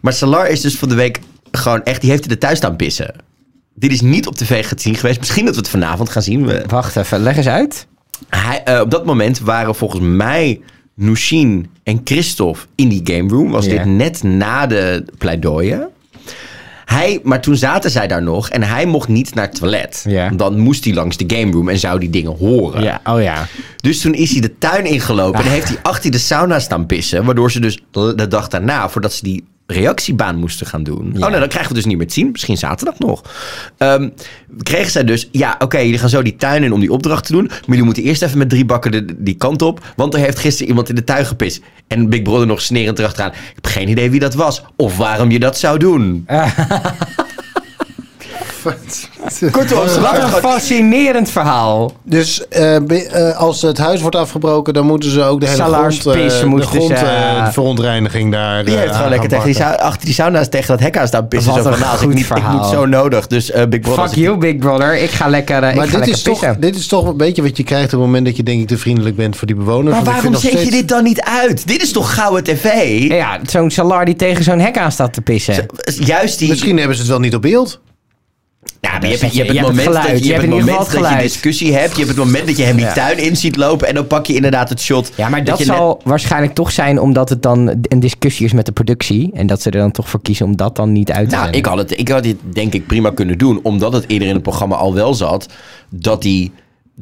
Speaker 3: Maar Salar is dus van de week gewoon echt, die heeft de thuis staan pissen. Dit is niet op tv gezien geweest. Misschien dat we het vanavond gaan zien. We,
Speaker 1: Wacht even, leg eens uit.
Speaker 3: hij, eh, op dat moment waren volgens mij Nushin en Christophe in die game room. Was
Speaker 1: Ja.
Speaker 3: dit net na de pleidooien. Hij, maar toen zaten zij daar nog en hij mocht niet naar het toilet.
Speaker 1: Ja.
Speaker 3: Dan moest hij langs de game room en zou die dingen horen.
Speaker 1: Ja, oh ja.
Speaker 3: Dus toen is hij de tuin ingelopen en heeft hij achter de sauna staan pissen. Waardoor ze dus de dag daarna, voordat ze die reactiebaan moesten gaan doen. Oh nee, dan krijgen we dus niet meer te zien. Misschien zaterdag nog. Ehm, kregen zij dus, ja oké, jullie gaan zo die tuin in om die opdracht te doen. Maar jullie moeten eerst even met drie bakken de, die kant op. Want er heeft gisteren iemand in de tuin gepist. En Big Brother nog snerend erachteraan. Ik heb geen idee wie dat was. Of waarom je dat zou doen. Kortom,
Speaker 1: Wat een fascinerend verhaal.
Speaker 2: Dus eh, be- eh, als het huis wordt afgebroken, dan moeten ze ook de hele grond, eh, de
Speaker 1: moesten
Speaker 2: grond,
Speaker 1: ze,
Speaker 2: eh, de verontreiniging daar.
Speaker 3: Die
Speaker 2: eh,
Speaker 3: heeft gewoon lekker
Speaker 2: gaan
Speaker 3: tegen die
Speaker 2: pakken.
Speaker 3: sau- achter die sauna's tegen dat hek aan staan pissen.
Speaker 1: Wat
Speaker 3: Zo
Speaker 1: een
Speaker 3: van, nou, als ik,
Speaker 1: goed
Speaker 3: niet, ik
Speaker 1: verhaal.
Speaker 3: moet zo nodig. Dus eh, Big Brother...
Speaker 1: Fuck you, Big Brother. Ik ga lekker, eh, ik
Speaker 2: Maar
Speaker 1: ga
Speaker 2: dit
Speaker 1: lekker
Speaker 2: is, toch,
Speaker 1: pissen.
Speaker 2: dit is toch een beetje wat je krijgt op het moment dat je denk ik te vriendelijk bent voor die bewoners.
Speaker 3: Maar
Speaker 2: Want ik
Speaker 3: waarom
Speaker 2: vind nog
Speaker 3: zet je
Speaker 2: steeds-
Speaker 3: dit dan niet uit? Dit is toch gouden tv?
Speaker 1: Ja, zo'n Salar die tegen zo'n hek aan staat te pissen.
Speaker 3: Juist die...
Speaker 2: Misschien hebben ze het wel niet op beeld.
Speaker 3: Ja, maar je, hebt, je hebt
Speaker 1: je
Speaker 3: het
Speaker 1: hebt het
Speaker 3: moment dat je,
Speaker 1: Je
Speaker 3: hebt het moment dat je discussie hebt. Je hebt het moment dat je hem die
Speaker 1: Ja.
Speaker 3: tuin in ziet lopen. En dan pak je inderdaad het shot.
Speaker 1: Ja, maar dat,
Speaker 3: net-
Speaker 1: zal waarschijnlijk toch zijn omdat het dan een discussie is met de productie. En dat ze er dan toch voor kiezen om dat dan niet uit te
Speaker 3: Nou, ik had, het, ik had dit denk ik prima kunnen doen. Omdat het eerder in het programma al wel zat. Dat hij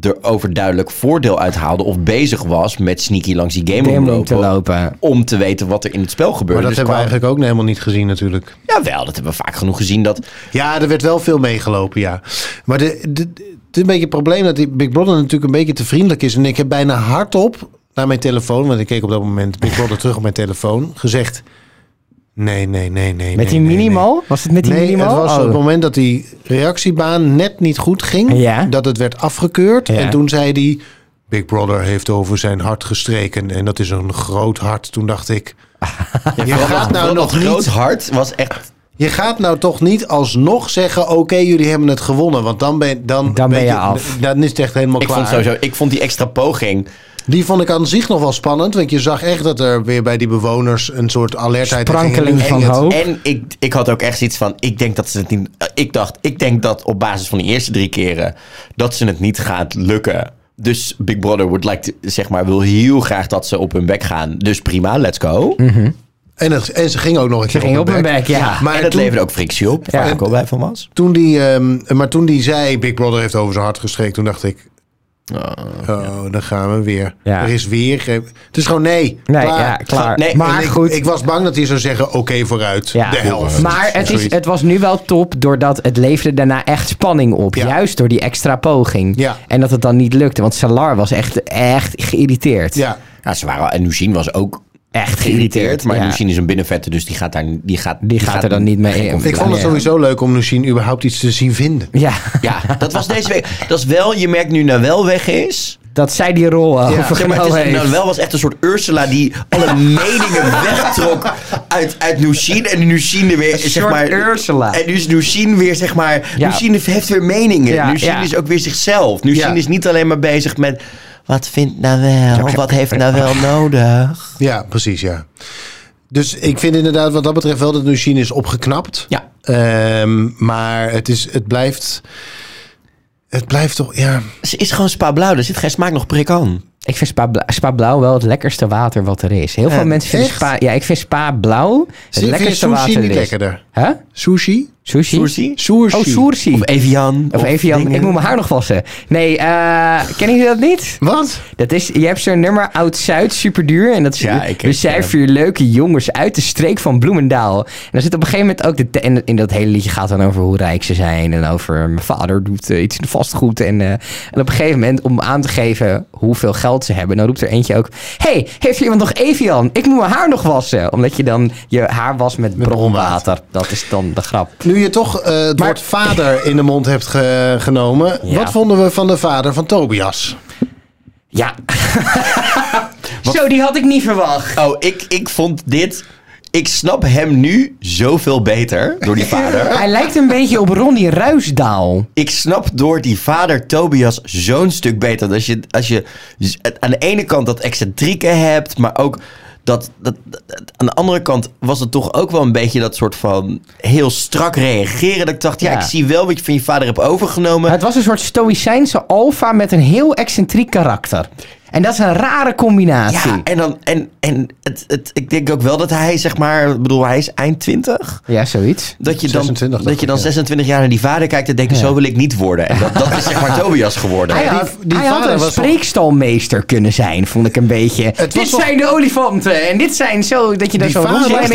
Speaker 3: er overduidelijk voordeel uit haalde. Of bezig was met sneaky langs die game
Speaker 1: Game te
Speaker 3: lopen. Om te weten wat er in het spel gebeurde.
Speaker 2: Maar dat
Speaker 3: Dus
Speaker 2: hebben we eigenlijk ook helemaal niet gezien natuurlijk.
Speaker 3: Jawel, dat hebben we vaak genoeg gezien. Dat,
Speaker 2: Ja, er werd wel veel meegelopen, ja. Maar de, de, het is een beetje het probleem dat die Big Brother natuurlijk een beetje te vriendelijk is. En ik heb bijna hardop naar mijn telefoon, want ik keek op dat moment Big Brother terug op mijn telefoon, gezegd... Nee, nee, nee, nee.
Speaker 1: Met die
Speaker 2: nee, nee,
Speaker 1: minimal? Was het met die
Speaker 2: Nee,
Speaker 1: minimal?
Speaker 2: het was
Speaker 1: Oh.
Speaker 2: op het moment dat die reactiebaan net niet goed ging.
Speaker 1: Ja.
Speaker 2: Dat het werd afgekeurd.
Speaker 1: Ja.
Speaker 2: En toen zei hij... Big Brother heeft over zijn hart gestreken. En dat is een groot hart. Toen dacht ik... je, gaat nou nog
Speaker 3: groot
Speaker 2: niet,
Speaker 3: hart was echt...
Speaker 2: je gaat nou toch niet alsnog zeggen... Oké, jullie hebben het gewonnen. Want dan ben, dan
Speaker 1: Dan ben je af.
Speaker 2: Dan is het echt helemaal
Speaker 3: Ik
Speaker 2: klaar.
Speaker 3: vond, sowieso, ik vond die extra poging...
Speaker 2: Die vond ik aan zich nog wel spannend. Want je zag echt dat er weer bij die bewoners... een soort alertheid...
Speaker 1: Sprankeling
Speaker 2: ging.
Speaker 1: van
Speaker 2: En
Speaker 1: hoop.
Speaker 3: En ik, ik had ook echt zoiets van, ik denk dat ze het niet... eh, Ik dacht, ik denk dat op basis van die eerste drie keren... dat ze het niet gaat lukken. Dus Big Brother would like to, zeg maar, wil heel graag dat ze op hun bek gaan. Dus prima, let's go.
Speaker 2: En, het, en ze ging ook nog een
Speaker 1: Ze
Speaker 2: keer
Speaker 1: ging op hun bek, ja.
Speaker 2: Maar
Speaker 3: en dat
Speaker 2: toen-
Speaker 3: leverde ook frictie op, waar
Speaker 1: Ja.
Speaker 3: ik ook bij van was.
Speaker 2: Toen die, ehm, maar toen die zei, Big Brother heeft over zijn hart gestreken, toen dacht ik, oh, dan gaan we weer.
Speaker 1: Ja.
Speaker 2: Er is weer. Het is gewoon nee.
Speaker 1: Nee,
Speaker 2: klaar.
Speaker 1: ja, klaar.
Speaker 3: Nee,
Speaker 1: maar
Speaker 2: ik,
Speaker 1: goed.
Speaker 2: ik was bang dat hij zou zeggen, oké, vooruit.
Speaker 1: Ja.
Speaker 2: De helft.
Speaker 1: Maar het, is, het was nu wel top doordat het leverde daarna echt spanning op.
Speaker 2: Ja.
Speaker 1: Juist door die extra poging.
Speaker 2: Ja.
Speaker 1: En dat het dan niet lukte. Want Salar was echt, echt geïrriteerd.
Speaker 2: Ja.
Speaker 3: Ja, ze waren, en Nushin was ook
Speaker 1: Echt
Speaker 3: geïrriteerd. Maar
Speaker 1: ja.
Speaker 3: Nushin is een binnenvette, dus die gaat, daar, die gaat,
Speaker 1: Die gaat er dan niet mee in.
Speaker 2: Ik vond het sowieso leuk om Lucien überhaupt iets te zien vinden.
Speaker 1: Ja,
Speaker 3: Ja, dat was deze week. Dat is wel, je merkt nu nou wel weg is...
Speaker 1: dat zij die rol
Speaker 2: Ja.
Speaker 1: overgenomen
Speaker 3: Zeg maar, het is,
Speaker 1: heeft.
Speaker 3: nou, wel was echt een soort Ursula die alle meningen wegtrok uit, uit Nushin. En Nushin er weer, zeg
Speaker 1: soort
Speaker 3: maar...
Speaker 1: Ursula.
Speaker 3: En nu is Nushin weer, zeg maar...
Speaker 1: Ja.
Speaker 3: Nushin heeft weer meningen.
Speaker 1: Ja,
Speaker 3: Nushin
Speaker 1: ja.
Speaker 3: is ook weer zichzelf. Nushin
Speaker 2: Ja.
Speaker 3: is niet alleen maar bezig met... wat vindt nou wel? Wat heeft nou wel nodig?
Speaker 2: Ja, precies, ja. Dus ik vind inderdaad wat dat betreft wel dat de machine is opgeknapt.
Speaker 3: Ja.
Speaker 2: Ehm, maar het, is, het blijft... Het blijft toch, ja...
Speaker 3: Ze is gewoon spa blauw. Er zit geen smaak nog prik aan.
Speaker 1: Ik vind spa, Bla- spa Blauw wel het lekkerste water wat er is. Heel veel
Speaker 3: Ja,
Speaker 1: mensen vinden
Speaker 2: echt?
Speaker 1: Spa... Ja, ik vind Spa Blauw het
Speaker 2: Zie je, vind je
Speaker 1: lekkerste
Speaker 2: sushi
Speaker 1: water
Speaker 2: niet
Speaker 1: er is.
Speaker 2: lekkerder?
Speaker 1: Huh?
Speaker 2: Sushi?
Speaker 1: Sushi?
Speaker 3: Sushi?
Speaker 2: Sushi.
Speaker 1: Oh, sushi.
Speaker 3: Of Evian.
Speaker 1: Of Evian.
Speaker 3: dingen.
Speaker 1: Ik moet mijn haar nog wassen. Nee, eh kennen jullie dat niet?
Speaker 2: Wat?
Speaker 1: Dat is, je hebt zo'n nummer Oud-Zuid, super duur. En dat is
Speaker 3: Ja, ik
Speaker 1: we vier leuke jongens uit de streek van Bloemendaal. En dan zit op een gegeven moment ook... De te- en in dat hele liedje gaat dan over hoe rijk ze zijn. En over mijn vader doet eh, iets in de vastgoed. En, eh, en op een gegeven moment, om aan te geven hoeveel geld ze hebben... dan roept er eentje ook... hey, heeft iemand nog Evian? Ik moet mijn haar nog wassen. Omdat je dan je haar was met,
Speaker 2: Met
Speaker 1: bronwater. Dat is dan de grap.
Speaker 2: Nu je toch eh, het
Speaker 1: Maar-
Speaker 2: woord vader in de mond hebt ge- genomen.
Speaker 1: Ja.
Speaker 2: Wat vonden we van de vader van Tobias?
Speaker 1: Ja. Zo, die had ik niet verwacht.
Speaker 3: Oh, ik, ik vond dit... Ik snap hem nu zoveel beter door die vader.
Speaker 1: Hij lijkt een beetje op Ronnie Ruisdaal.
Speaker 3: Ik snap door die vader Tobias zo'n stuk beter. Dat Als je, als je aan de ene kant dat excentrieke hebt, maar ook dat, dat, dat- aan de andere kant was het toch ook wel een beetje dat soort van heel strak reageren. Dat ik dacht, ja,
Speaker 1: Ja.
Speaker 3: ik zie wel wat je van je vader hebt overgenomen.
Speaker 1: Het was een soort stoïcijnse alfa met een heel excentriek karakter. En dat is een rare combinatie.
Speaker 3: Ja, en dan, en, en het, het, ik denk ook wel dat hij, zeg maar, ik bedoel, hij is eind 20.
Speaker 1: Ja, zoiets.
Speaker 3: Dat je dan,
Speaker 2: 26 dacht
Speaker 3: dat je dan
Speaker 2: ik, ja.
Speaker 3: 26 jaar naar die vader kijkt en denkt,
Speaker 1: Ja.
Speaker 3: zo wil ik niet worden. En dat, dat is zeg maar Tobias geworden.
Speaker 1: Hij
Speaker 2: die-
Speaker 1: had,
Speaker 2: die
Speaker 1: hij had
Speaker 2: vader
Speaker 1: een
Speaker 2: was toch-
Speaker 1: spreekstalmeester kunnen zijn, vond ik een beetje.
Speaker 2: was
Speaker 1: Dit zijn de olifanten en dit zijn zo, dat je daar
Speaker 2: Die
Speaker 3: was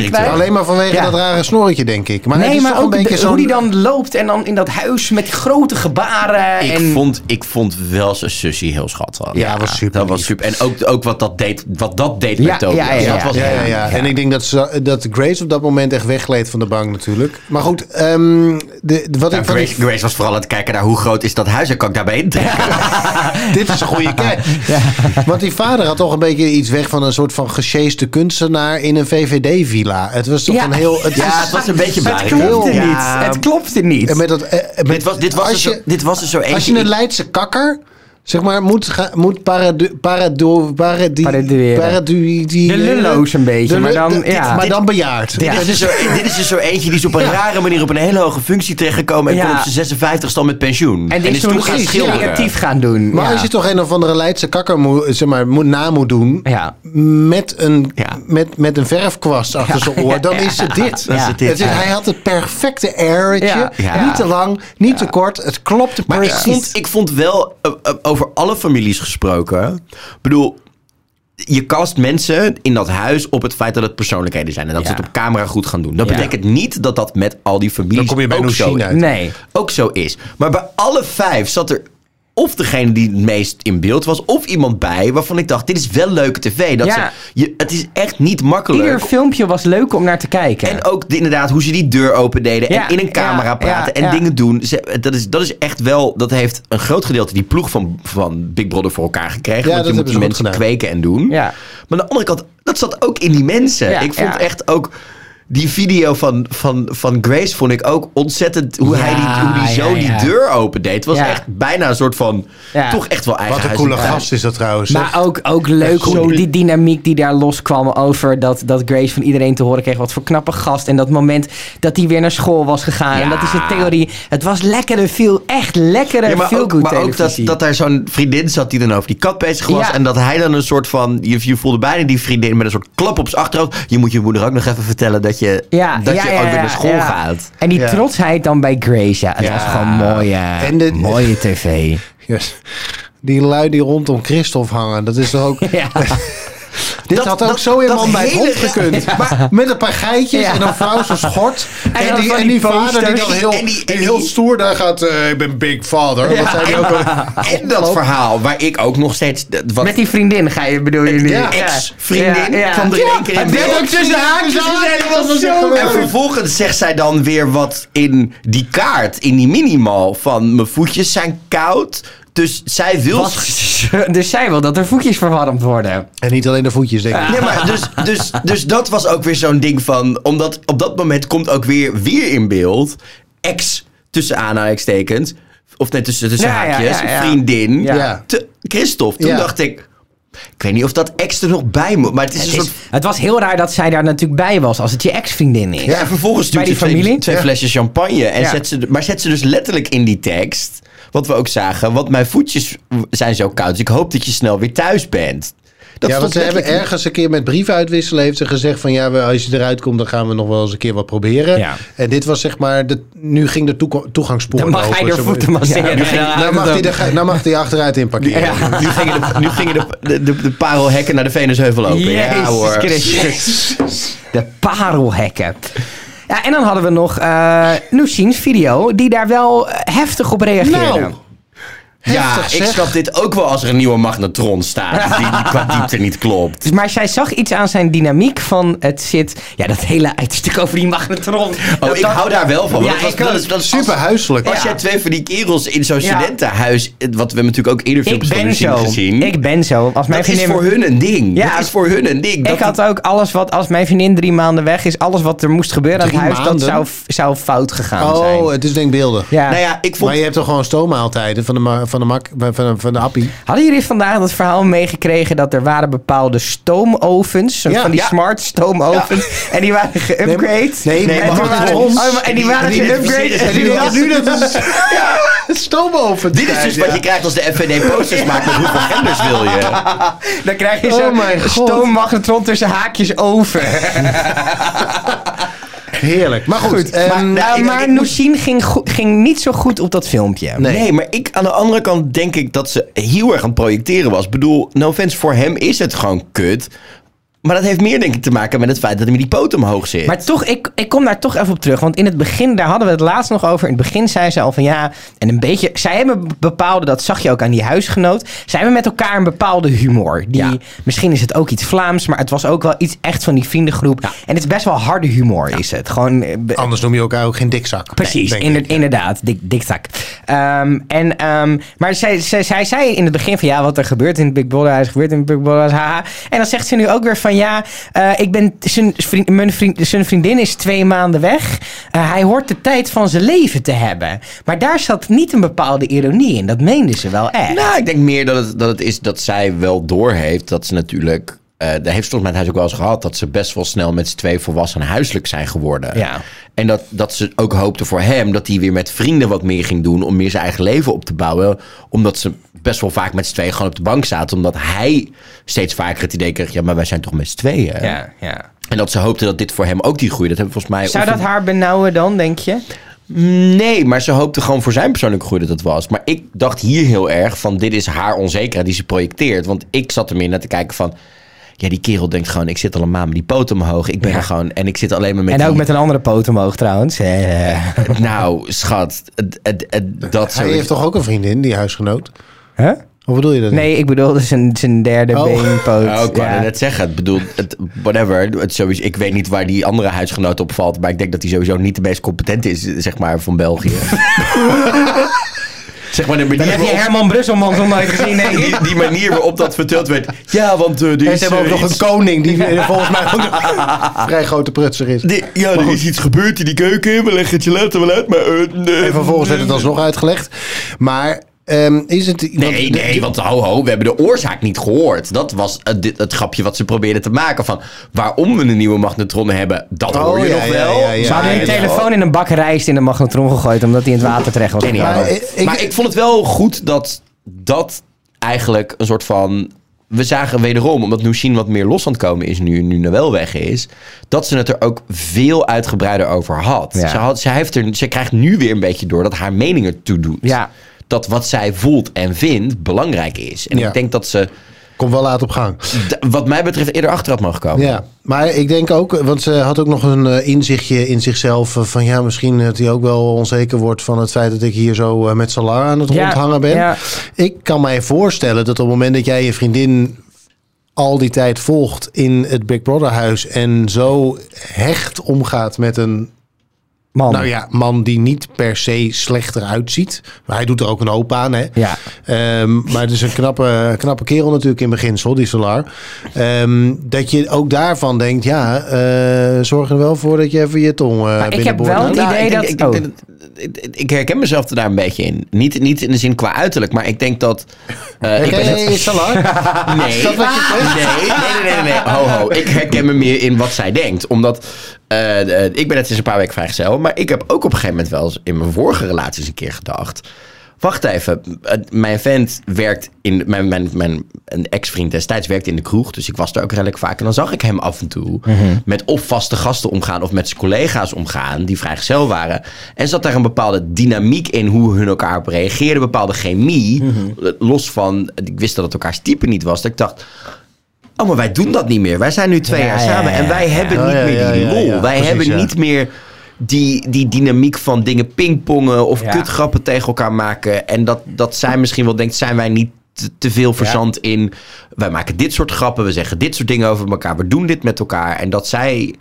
Speaker 1: krijgt.
Speaker 2: Alleen maar vanwege
Speaker 1: Ja.
Speaker 2: dat rare snorretje, denk ik. Maar het
Speaker 1: nee,
Speaker 2: is
Speaker 1: maar
Speaker 2: een
Speaker 1: ook
Speaker 2: beetje
Speaker 1: de-
Speaker 2: zo'n...
Speaker 1: hoe die dan loopt en dan in dat huis met die grote gebaren.
Speaker 3: Ik,
Speaker 1: en...
Speaker 3: vond, ik vond wel zijn sussie heel schattig.
Speaker 2: Ja, was super
Speaker 3: Dat was super. En ook, ook wat dat deed, wat dat deed
Speaker 1: Ja,
Speaker 3: met Tobias.
Speaker 1: ja, ja,
Speaker 3: dat was
Speaker 2: Ja, ja, ja. En ik denk dat, ze, dat Grace op dat moment echt weggleed van de bank natuurlijk. Maar goed, ehm, de, de- wat
Speaker 3: Nou,
Speaker 2: ik
Speaker 3: Grace, Grace was vooral aan het kijken naar hoe groot is dat huis en kan ik daarbij intrekken.
Speaker 2: dit is een goede kijk. Want die vader had toch een beetje iets weg van een soort van gesjeeste kunstenaar in een VVD-villa. Het was toch
Speaker 1: Ja.
Speaker 2: een heel... Het
Speaker 3: ja,
Speaker 2: is-
Speaker 3: het was een beetje
Speaker 1: Het
Speaker 3: blij.
Speaker 1: klopte
Speaker 3: Ja.
Speaker 1: niet. Het klopte niet.
Speaker 2: en met dat, eh, met-
Speaker 3: Dit was, dit was,
Speaker 2: als
Speaker 3: er
Speaker 2: je-
Speaker 3: zo, dit was er zo eentje.
Speaker 2: Als je een Leidse kakker, zeg maar, moet, ga- moet paradu, paradu,
Speaker 1: De lulloos een beetje,
Speaker 2: de
Speaker 1: maar dan-
Speaker 2: de-
Speaker 1: ja.
Speaker 2: maar dan bejaard.
Speaker 3: Dit, is dus zo, dit is dus zo eentje die is op een rare manier op een hele hoge functie terechtgekomen. En
Speaker 1: Ja.
Speaker 3: kon op zijn 56 stand met pensioen.
Speaker 1: en die
Speaker 3: is
Speaker 1: toen
Speaker 3: gaan schilderen.
Speaker 1: creatief gaan doen.
Speaker 2: Maar
Speaker 1: ja.
Speaker 2: als je toch een of andere Leidse kakker moet, zeg maar, moet, na moet doen...
Speaker 1: Ja.
Speaker 2: Met, een,
Speaker 3: Ja.
Speaker 2: met, met een verfkwast achter zijn oor, dan is het dit.
Speaker 3: Is het dit,
Speaker 2: Het is-
Speaker 3: ja.
Speaker 2: Hij had het perfecte airetje.
Speaker 1: Ja.
Speaker 3: Ja.
Speaker 2: Niet te lang, niet te kort. Het klopte precies.
Speaker 3: vond, ik vond wel, eh, eh, over alle families gesproken. Ik bedoel, je cast mensen in dat huis op het feit dat het persoonlijkheden zijn. En dat ze het op camera goed gaan doen. Dat
Speaker 1: Ja.
Speaker 3: betekent niet dat dat met al die families
Speaker 2: Dan kom je bij
Speaker 3: ook, zo,
Speaker 2: uit.
Speaker 1: Nee.
Speaker 3: ook zo is. Maar bij alle vijf zat er of degene die het meest in beeld was... of iemand bij waarvan ik dacht, dit is wel leuke tv. Dat
Speaker 1: Ja.
Speaker 3: ze, je, het is echt niet makkelijk.
Speaker 1: Ieder filmpje was leuk om naar te kijken.
Speaker 3: En ook de- inderdaad hoe ze die deur opendeden
Speaker 1: Ja,
Speaker 3: en in een camera
Speaker 1: ja,
Speaker 3: praten
Speaker 1: ja,
Speaker 3: en
Speaker 1: ja.
Speaker 3: dingen doen. Ze, dat, is, dat is echt wel, dat heeft een groot gedeelte die ploeg van, van Big Brother voor elkaar gekregen.
Speaker 2: Ja,
Speaker 3: want
Speaker 2: dat
Speaker 3: je moet die mensen
Speaker 2: gedaan.
Speaker 3: kweken en doen.
Speaker 1: Ja.
Speaker 3: Maar aan de andere kant, dat zat ook in die mensen.
Speaker 1: Ja,
Speaker 3: ik vond
Speaker 1: ja.
Speaker 3: echt ook... Die video van, van, van Grace vond ik ook ontzettend... hoe hij die, hoe die zo
Speaker 1: Ja, ja, ja.
Speaker 3: die deur opendeed. Het was
Speaker 1: Ja.
Speaker 3: echt bijna een soort van...
Speaker 1: Ja.
Speaker 3: toch echt wel eigen
Speaker 2: Wat een coole
Speaker 3: en
Speaker 2: gast is dat trouwens. zeg.
Speaker 1: Maar ook, ook leuk hoe die dynamiek die daar loskwam over dat, dat Grace van iedereen te horen kreeg. Wat voor knappe gast. En dat moment dat hij weer naar school was gegaan. En dat is een theorie. Het was lekkere, veel, echt lekkere,
Speaker 3: Ja, maar
Speaker 1: veel
Speaker 3: ook,
Speaker 1: goed
Speaker 3: maar ook dat, dat daar zo'n vriendin zat die dan over die kat bezig was.
Speaker 1: Ja.
Speaker 3: En dat hij dan een soort van. Je, je voelde bijna die vriendin met een soort klap op zijn achterhoofd. Je moet je moeder ook nog even vertellen dat je,
Speaker 1: ja,
Speaker 3: dat
Speaker 1: ja,
Speaker 3: je
Speaker 1: ja,
Speaker 3: ook weer naar school
Speaker 1: ja.
Speaker 3: gaat.
Speaker 1: En die
Speaker 2: Ja.
Speaker 1: trotsheid dan bij Grace. Ja, het
Speaker 3: Ja.
Speaker 1: was gewoon mooie,
Speaker 2: En de-
Speaker 1: mooie tv.
Speaker 2: Yes. Die lui die rondom Christophe hangen. Dat is toch ook...
Speaker 1: Ja.
Speaker 2: Dit
Speaker 3: Dat-
Speaker 2: had ook
Speaker 3: dat-
Speaker 2: zo in man bij het
Speaker 3: hele-
Speaker 2: gekund. Maar met een paar geitjes
Speaker 1: Ja.
Speaker 2: en een vrouw zo'n schort. En, die,
Speaker 1: van
Speaker 2: en
Speaker 1: die
Speaker 2: die vader die dan heel,
Speaker 3: En die- en
Speaker 2: die
Speaker 3: die-
Speaker 2: heel stoer daar gaat. eh, ik ben Big Father. Wat zei die ook al?
Speaker 3: En dat verhaal waar ik ook nog steeds. Wat
Speaker 1: Met die vriendin ga je, bedoel je nu?
Speaker 2: Ja.
Speaker 3: ex-vriendin
Speaker 1: Ja, ja.
Speaker 3: in
Speaker 1: Het werd
Speaker 3: beeld.
Speaker 1: ook tussen haakjes zo.
Speaker 3: En vervolgens zegt zij dan weer wat in die kaart, in die minimal van mijn voetjes zijn koud. Dus zij wil...
Speaker 1: Was, dus zij wil dat er voetjes verwarmd worden.
Speaker 2: En niet alleen de voetjes, denk ik.
Speaker 3: Nee, maar dus, dus, dus dat was ook weer zo'n ding van... Omdat op dat moment komt ook weer, weer in beeld... Ex, tussen aanhalingstekens... of nee, tussen, tussen
Speaker 1: Ja, ja,
Speaker 3: haakjes,
Speaker 1: ja, ja.
Speaker 3: vriendin,
Speaker 1: Ja.
Speaker 2: Ja.
Speaker 3: te Christophe. Toen
Speaker 2: Ja.
Speaker 3: dacht ik, ik weet niet of dat ex er nog bij moet, maar het is
Speaker 1: Het,
Speaker 3: een
Speaker 1: is-
Speaker 3: soort...
Speaker 1: het was heel raar dat zij daar natuurlijk bij was als het je ex-vriendin is.
Speaker 3: Ja, en vervolgens stuurt
Speaker 1: die
Speaker 3: twee,
Speaker 1: familie?
Speaker 3: twee
Speaker 1: Ja.
Speaker 3: flesjes champagne. En
Speaker 1: Ja.
Speaker 3: zet ze, maar zet ze dus letterlijk in die tekst, wat we ook zagen, want mijn voetjes zijn zo koud, dus ik hoop dat je snel weer thuis bent. Dat
Speaker 2: ja, want ze hebben ergens een keer met brieven uitwisselen... heeft ze gezegd van ja, we- als je eruit komt... dan gaan we nog wel eens een keer wat proberen.
Speaker 1: Ja.
Speaker 2: En dit was zeg maar... De, nu ging de toega- toegangspoort
Speaker 1: Dan mag
Speaker 2: open.
Speaker 1: hij er
Speaker 2: Zo-
Speaker 1: voeten masseren.
Speaker 2: Ja, nu ging-
Speaker 1: Ja,
Speaker 2: nou, mag
Speaker 1: dan-
Speaker 2: hij nou mag hij achteruit in parkeren.
Speaker 1: Ja.
Speaker 3: Nu gingen de, nu gingen de, de, de, de parelhekken naar de Venusheuvel open. ja hoor.
Speaker 1: Christus. De parelhekken. Ja, en dan hadden we nog eh Noushin's video, die daar wel eh, heftig op reageerde.
Speaker 2: Nou,
Speaker 3: Ja, ik snap dit ook wel als er een nieuwe magnetron staat. Die, die qua diepte niet klopt.
Speaker 1: Dus, Maar zij zag iets aan zijn dynamiek van het zit... Ja, dat hele uitstuk over die magnetron.
Speaker 3: Oh,
Speaker 1: Dat-
Speaker 3: ik
Speaker 1: dat-
Speaker 3: hou daar wel van.
Speaker 1: Ja,
Speaker 3: want dat,
Speaker 1: ik
Speaker 3: was- dat, is, dat is
Speaker 2: Super huiselijk.
Speaker 3: Als
Speaker 1: Ja.
Speaker 3: jij twee van die kerels in zo'n
Speaker 1: Ja.
Speaker 3: studentenhuis, wat we natuurlijk ook eerder
Speaker 1: Ik
Speaker 3: filmpjes van
Speaker 1: ben
Speaker 3: Lucien
Speaker 1: zo.
Speaker 3: gezien.
Speaker 1: Ik ben zo. Als mijn
Speaker 3: dat is
Speaker 1: vriendin...
Speaker 3: voor hun een ding.
Speaker 1: Ja.
Speaker 3: dat is voor hun een ding. Dat
Speaker 1: Ik had ook alles wat, als mijn vriendin drie maanden weg is, alles wat er moest gebeuren aan het huis, dat zou, zou fout gegaan
Speaker 2: Oh,
Speaker 1: zijn.
Speaker 2: het is denkbeeldig.
Speaker 1: Ja.
Speaker 3: Nou ja, ik vond...
Speaker 2: Maar je hebt toch gewoon stoommaaltijden van de, van de, mak, van de, van de appie?
Speaker 1: Hadden jullie vandaag dat verhaal meegekregen dat er waren bepaalde stoomovens, zo
Speaker 2: Ja.
Speaker 1: van die
Speaker 3: Ja.
Speaker 1: smart stoomovens, en die waren geüpgrade?
Speaker 2: Nee,
Speaker 3: Nee,
Speaker 1: en, waren,
Speaker 3: Hans.
Speaker 1: oh, en die waren geüpgrade. En
Speaker 3: die-
Speaker 1: nu dat
Speaker 2: Stoomoven.
Speaker 3: Dit is dus wat je krijgt als de FVD posters maakt met hoeveel genders wil je.
Speaker 1: Dan krijg je
Speaker 2: Oh
Speaker 1: zo'n
Speaker 2: mijn god.
Speaker 1: stoommagnetron tussen haakjes over.
Speaker 2: Heerlijk. Maar goed.
Speaker 1: Goed,
Speaker 2: ehm,
Speaker 1: maar,
Speaker 3: nou, ik-
Speaker 1: maar
Speaker 3: ik-
Speaker 1: Noushine ging, ging niet zo goed op dat filmpje.
Speaker 3: Nee. maar ik aan de andere kant denk ik dat ze heel erg aan het projecteren was. Ik bedoel, no offense, voor hem is het gewoon kut. Maar dat heeft meer denk ik te maken met het feit dat hij met die poot omhoog zit.
Speaker 1: Maar toch, ik, ik kom daar toch even op terug. Want in het begin, daar hadden we het laatst nog over. In het begin zei ze al van ja, en een beetje... Zij hebben bepaalde, dat zag je ook aan die huisgenoot. Zij hebben met elkaar een bepaalde humor. Die,
Speaker 3: Ja.
Speaker 1: Misschien is het ook iets Vlaams, maar het was ook wel iets echt van die vriendengroep. En het is best wel harde humor, is het. Gewoon... eh,
Speaker 2: Anders noem je elkaar ook geen dikzak.
Speaker 1: Precies, inder- inderdaad. Dik, dikzak. Ehm, en, ehm, maar zij, zij, zij zei in het begin van ja, wat er gebeurt in het Big Brother huis, gebeurt in het Big Brother huis, haha. En dan zegt ze nu ook weer van ja, eh, ik ben, zijn, vriend, mijn vriend, zijn vriendin is twee maanden weg. Eh, hij hoort de tijd van zijn leven te hebben. Maar daar zat niet een bepaalde ironie in. Dat meende ze wel echt.
Speaker 3: Nou, ik denk meer dat het, dat het is dat zij wel doorheeft dat ze natuurlijk... eh daar heeft volgens mij het huis ook wel eens gehad... dat ze best wel snel met z'n twee volwassen huiselijk zijn geworden.
Speaker 1: Ja.
Speaker 3: En dat, dat ze ook hoopte voor hem dat hij weer met vrienden wat meer ging doen... om meer zijn eigen leven op te bouwen. Omdat ze best wel vaak met z'n tweeën gewoon op de bank zaten. Omdat hij steeds vaker het idee kreeg... ja, maar wij zijn toch met z'n tweeën?
Speaker 1: ja, ja.
Speaker 3: En dat ze hoopte dat dit voor hem ook die groei... dat hebben volgens mij...
Speaker 1: Zou dat haar benauwen dan, denk je?
Speaker 3: Nee, maar ze hoopte gewoon voor zijn persoonlijke groei dat het was. Maar ik dacht hier heel erg van dit is haar onzekerheid die ze projecteert. Want ik zat er meer naar te kijken van... Ja, die kerel denkt gewoon, ik zit al een maand met die poot omhoog. Ik ben
Speaker 1: Ja.
Speaker 3: er gewoon... En ik zit alleen maar met
Speaker 1: en
Speaker 3: die...
Speaker 1: ook met een andere poot omhoog trouwens. Eh.
Speaker 3: Nou, schat, het, het, het- dat
Speaker 2: Hij
Speaker 3: zo...
Speaker 2: heeft toch ook een vriendin, die huisgenoot?
Speaker 1: Huh?
Speaker 2: Of bedoel je dat? niet?
Speaker 1: Nee, ik bedoel dus zijn, zijn derde
Speaker 2: Oh.
Speaker 1: beenpoot.
Speaker 3: Oh, ik wou
Speaker 1: Ja.
Speaker 3: net zeggen. Het bedoel, het, whatever. Het sowieso, ik weet niet waar die andere huisgenoot op valt. Maar ik denk dat hij sowieso niet de meest competente is, zeg maar, van België. zeg maar de manier
Speaker 1: Dan heb je
Speaker 3: waarop-
Speaker 1: Herman Brusselman zo nooit gezien, denk ik.
Speaker 3: die, die manier waarop dat verteld werd. Ja, want eh, er
Speaker 2: En
Speaker 3: is,
Speaker 2: ze hebben ook
Speaker 3: eh,
Speaker 2: nog een koning die eh, volgens mij ook een vrij grote prutser is.
Speaker 3: Die- ja, er is iets gebeurd in die keuken. We leggen het je later wel uit, maar... eh, nee.
Speaker 2: En vervolgens werd het alsnog uitgelegd. Maar ehm, is het...
Speaker 3: Nee,
Speaker 2: want-
Speaker 3: nee, want ho, ho, we hebben de oorzaak niet gehoord. Dat was het, dit- het grapje wat ze probeerden te maken van... waarom we een nieuwe magnetron hebben, dat
Speaker 2: Oh,
Speaker 3: hoor je
Speaker 2: ja,
Speaker 3: nog
Speaker 2: ja,
Speaker 3: wel.
Speaker 2: ja, ja.
Speaker 1: Ze hadden een telefoon in een bak rijst in de magnetron gegooid... omdat hij in het water terecht was
Speaker 3: Geniaal.
Speaker 1: gekomen.
Speaker 2: Maar, eh, ik-
Speaker 3: maar ik vond het wel goed dat dat eigenlijk een soort van... We zagen wederom, omdat Nushin wat meer los aan het komen is nu, nu Noël weg is... dat ze het er ook veel uitgebreider over had.
Speaker 1: Ja.
Speaker 3: Ze, had ze, heeft er, ze krijgt nu weer een beetje door dat haar mening ertoe doet.
Speaker 1: Ja.
Speaker 3: Dat wat zij voelt en vindt belangrijk is. En
Speaker 2: Ja.
Speaker 3: ik denk dat ze,
Speaker 2: Komt wel laat op gang.
Speaker 3: wat mij betreft, eerder achter had mogen komen.
Speaker 2: Ja, maar ik denk ook, want ze had ook nog een eh, inzichtje in zichzelf. eh, van ja, misschien dat hij ook wel onzeker wordt van het feit dat ik hier zo eh, met Salar aan het
Speaker 1: Ja,
Speaker 2: rondhangen ben.
Speaker 1: ja.
Speaker 2: Ik kan mij voorstellen dat op het moment dat jij je vriendin al die tijd volgt in het Big Brother huis en zo hecht omgaat met een
Speaker 1: Man.
Speaker 2: nou ja, man die niet per se slechter uitziet. Maar hij doet er ook een hoop aan, hè?
Speaker 1: Ja.
Speaker 2: Ehm, maar het is een knappe, knappe kerel natuurlijk in beginsel, die Solar. Ehm, dat je ook daarvan denkt, ja, eh, zorg er wel voor dat je even je tong eh
Speaker 1: ik heb wel het idee
Speaker 3: ik denk-
Speaker 1: dat-
Speaker 3: ik
Speaker 1: oh.
Speaker 3: Ik- herken mezelf er daar een beetje in. Niet, niet in de zin qua uiterlijk, maar ik denk dat... eh, ik ben
Speaker 2: je Salar?
Speaker 3: Nee.
Speaker 2: Is dat wat je zegt?
Speaker 3: Nee, nee, nee, nee, nee. Ho, ho. Ik herken me meer in wat zij denkt. Omdat, eh, eh, ik ben net sinds een paar weken vrijgezel. Maar ik heb ook op een gegeven moment wel eens in mijn vorige relaties een keer gedacht... Wacht even, eh, mijn vent werkt in... Mijn, mijn, mijn een ex-vriend destijds werkte in de kroeg. Dus ik was er ook redelijk vaak. En dan zag ik hem af en toe met of vaste gasten omgaan... of met zijn collega's omgaan die vrijgezel waren. En zat daar een bepaalde dynamiek in hoe hun elkaar op reageerden. Bepaalde chemie. Eh, Los van, ik wist dat het elkaars type niet was. Dat ik dacht... Oh, maar wij doen dat niet meer. Wij zijn nu twee
Speaker 1: Ja,
Speaker 3: jaar
Speaker 1: ja,
Speaker 3: samen
Speaker 1: ja,
Speaker 3: en wij hebben
Speaker 2: Oh,
Speaker 3: niet
Speaker 2: ja,
Speaker 3: meer die lol. wij
Speaker 2: Precies,
Speaker 3: hebben niet meer die, die dynamiek van dingen pingpongen of
Speaker 1: Ja.
Speaker 3: kutgrappen tegen elkaar maken. En dat, dat zij misschien wel denkt, zijn wij niet te, veel verzand in... Wij maken dit soort grappen, we zeggen dit soort dingen over elkaar. We doen dit met elkaar. En dat zij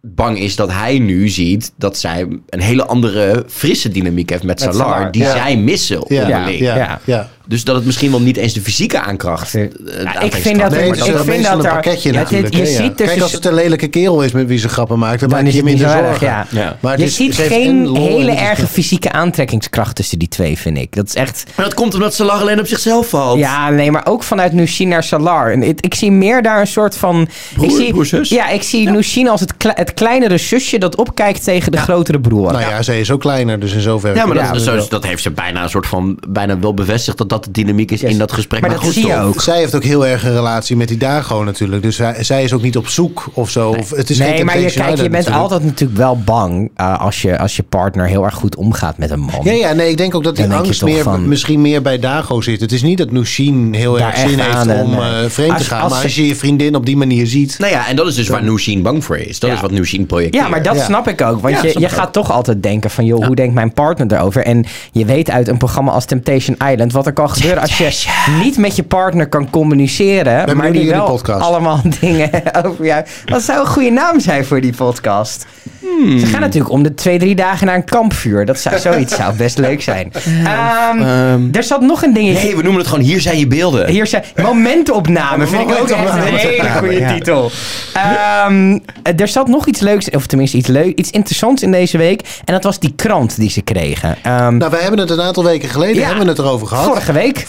Speaker 3: bang is dat hij nu ziet dat zij een hele andere frisse dynamiek heeft met,
Speaker 1: Met
Speaker 3: Salar.
Speaker 1: Salar,
Speaker 3: Die
Speaker 2: ja.
Speaker 3: zij missen
Speaker 2: Ja,
Speaker 3: onderling.
Speaker 2: ja,
Speaker 1: Ja.
Speaker 3: Dus dat het misschien wel niet eens de fysieke aankracht...
Speaker 1: Ja,
Speaker 3: eh,
Speaker 1: ik vind dat
Speaker 2: Nee,
Speaker 1: er- ik vind dat
Speaker 2: een
Speaker 1: er-
Speaker 2: pakketje
Speaker 1: ja,
Speaker 2: natuurlijk.
Speaker 1: je
Speaker 2: ja.
Speaker 1: ziet dus-
Speaker 2: Kijk, als het een lelijke kerel is met wie ze grappen maakt, dan,
Speaker 1: Dan
Speaker 2: maak
Speaker 1: is
Speaker 2: je minder
Speaker 1: zo erg,
Speaker 2: zorgen.
Speaker 1: ja.
Speaker 3: Ja.
Speaker 2: Maar het
Speaker 1: je
Speaker 2: is-
Speaker 1: ziet geen hele erge fysieke aantrekkingskracht tussen die twee, vind ik. Dat is echt...
Speaker 3: Maar dat komt omdat Salar alleen op zichzelf valt.
Speaker 1: Ja, nee, maar ook vanuit Nushin naar Salar. En ik, ik zie meer daar een soort van...
Speaker 3: Broer-
Speaker 1: ik zie? Ja, ik zie Nushin als het, kle- het kleinere zusje dat opkijkt tegen de grotere broer.
Speaker 2: Nou ja, zij is ook kleiner, dus in zoverre.
Speaker 3: Ja, maar dat,
Speaker 2: dat
Speaker 3: heeft ze bijna een soort van bijna wel bevestigd dat dat de dynamiek is
Speaker 1: Yes.
Speaker 3: in dat gesprek.
Speaker 1: Maar dat
Speaker 3: goed,
Speaker 1: zie je ook.
Speaker 2: Zij heeft ook heel erg een relatie met die Dago natuurlijk. Dus zij, zij is ook niet op zoek of zo. Of, het is
Speaker 1: nee,
Speaker 2: geen
Speaker 1: maar je, kijk, je bent
Speaker 2: natuurlijk.
Speaker 1: altijd natuurlijk wel bang eh, als, je, als je partner heel erg goed omgaat met een man.
Speaker 2: Ja, ja, nee, ik denk ook dat die
Speaker 1: Dan
Speaker 2: angst meer,
Speaker 1: van-
Speaker 2: misschien meer bij Dago zit. Het is niet dat Nushin heel erg zin heeft
Speaker 1: aan,
Speaker 2: om
Speaker 1: nee.
Speaker 2: eh, vreemd
Speaker 1: Als-
Speaker 2: te gaan.
Speaker 1: als
Speaker 2: maar
Speaker 1: ze-
Speaker 2: als je je vriendin op die manier ziet...
Speaker 3: Nou ja, en dat is dus waar Nushin bang voor is. Dat
Speaker 1: Ja.
Speaker 3: is wat Nushin projecteert.
Speaker 1: Ja, maar dat
Speaker 2: Ja.
Speaker 1: snap ik ook. Want je, je gaat toch altijd denken van... joh, hoe denkt mijn partner erover? En je weet uit een programma als Temptation Island... wat er kan gebeuren als je niet met je partner kan communiceren... maar
Speaker 2: benieuwd
Speaker 1: die wel allemaal dingen over jou... Wat zou een goede naam zijn voor die podcast?
Speaker 2: Hmm.
Speaker 1: Ze gaan natuurlijk om de twee, drie dagen naar een kampvuur. Dat zou, zoiets zou best leuk zijn. Ehm,
Speaker 3: Ehm,
Speaker 1: er zat nog een dingetje...
Speaker 3: nee, we noemen het gewoon Hier zijn je beelden.
Speaker 1: Hier zijn momentopname, vind ik ook echt een hele goede
Speaker 2: ja.
Speaker 1: titel. Ehm, er zat nog iets leuks, of tenminste iets leuk, iets interessants in deze week. En dat was die krant die ze kregen. Ehm,
Speaker 2: Nou, we hebben het een aantal weken geleden
Speaker 1: Ja.
Speaker 2: hebben we het erover gehad.
Speaker 1: vorige week.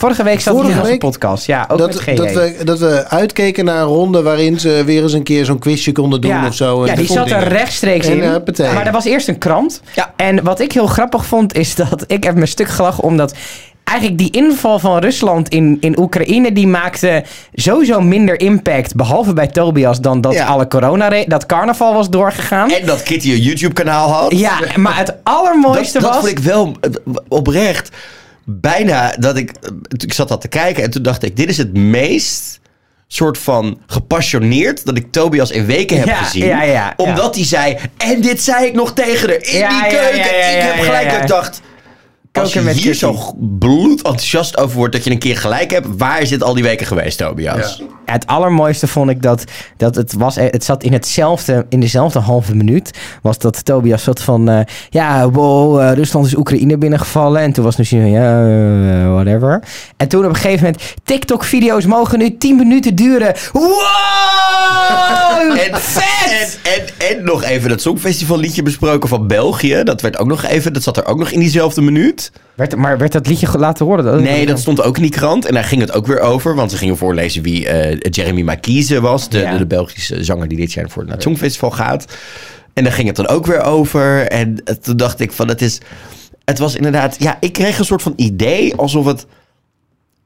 Speaker 1: Vorige week zat
Speaker 2: Vorige
Speaker 1: het in podcast. Ja, ook
Speaker 2: dat,
Speaker 1: met GJ.
Speaker 2: dat, we, dat we uitkeken naar een ronde waarin ze weer eens een keer zo'n quizje konden doen
Speaker 1: ja,
Speaker 2: of zo.
Speaker 1: ja, die
Speaker 2: dat
Speaker 1: zat er rechtstreeks in.
Speaker 2: eh,
Speaker 1: maar er was eerst een krant.
Speaker 3: Ja.
Speaker 1: En wat ik heel grappig vond, is dat ik heb me stuk gelachen omdat eigenlijk die inval van Rusland in, in Oekraïne, die maakte sowieso minder impact, behalve bij Tobias, dan dat
Speaker 3: Ja.
Speaker 1: alle corona, dat carnaval was doorgegaan.
Speaker 3: En dat Kitty een YouTube-kanaal had.
Speaker 1: Ja, maar het
Speaker 3: dat,
Speaker 1: allermooiste
Speaker 3: dat
Speaker 1: was...
Speaker 3: vond ik wel eh, oprecht bijna dat ik... Ik zat dat te kijken en toen dacht ik... Dit is het meest soort van gepassioneerd dat ik Tobias in weken heb
Speaker 1: Ja,
Speaker 3: gezien.
Speaker 1: ja, ja,
Speaker 3: omdat hij zei... En dit zei ik nog tegen haar in die keuken. ik heb gelijk
Speaker 1: ja.
Speaker 3: Als je
Speaker 1: met
Speaker 3: hier
Speaker 1: Kitty.
Speaker 3: zo bloedenthousiast over wordt dat je een keer gelijk hebt, waar is dit al die weken geweest, Tobias?
Speaker 2: Ja.
Speaker 1: Het allermooiste vond ik dat, dat het was. Het zat in hetzelfde, in dezelfde halve minuut. Was dat Tobias zat van. eh, ja, wow, eh, Rusland is Oekraïne binnengevallen. En toen was misschien van ja, eh, whatever. En toen op een gegeven moment. TikTok-video's mogen nu 10 minuten duren. Wow!
Speaker 3: En,
Speaker 1: vet!
Speaker 3: En, en, en nog even dat Songfestival liedje besproken van België. Dat werd ook nog even, dat zat er ook nog in diezelfde minuut.
Speaker 1: Werd, maar werd dat liedje laten horen?
Speaker 3: Nee, dat stond ook in die krant. En daar ging het ook weer over. Want ze gingen voorlezen wie eh, Jeremy Marquise was. De,
Speaker 1: Ja.
Speaker 3: de, de Belgische zanger die dit jaar voor het Songfestival gaat. En daar ging het dan ook weer over. En toen dacht ik van het is... Het was inderdaad... Ja, ik kreeg een soort van idee alsof het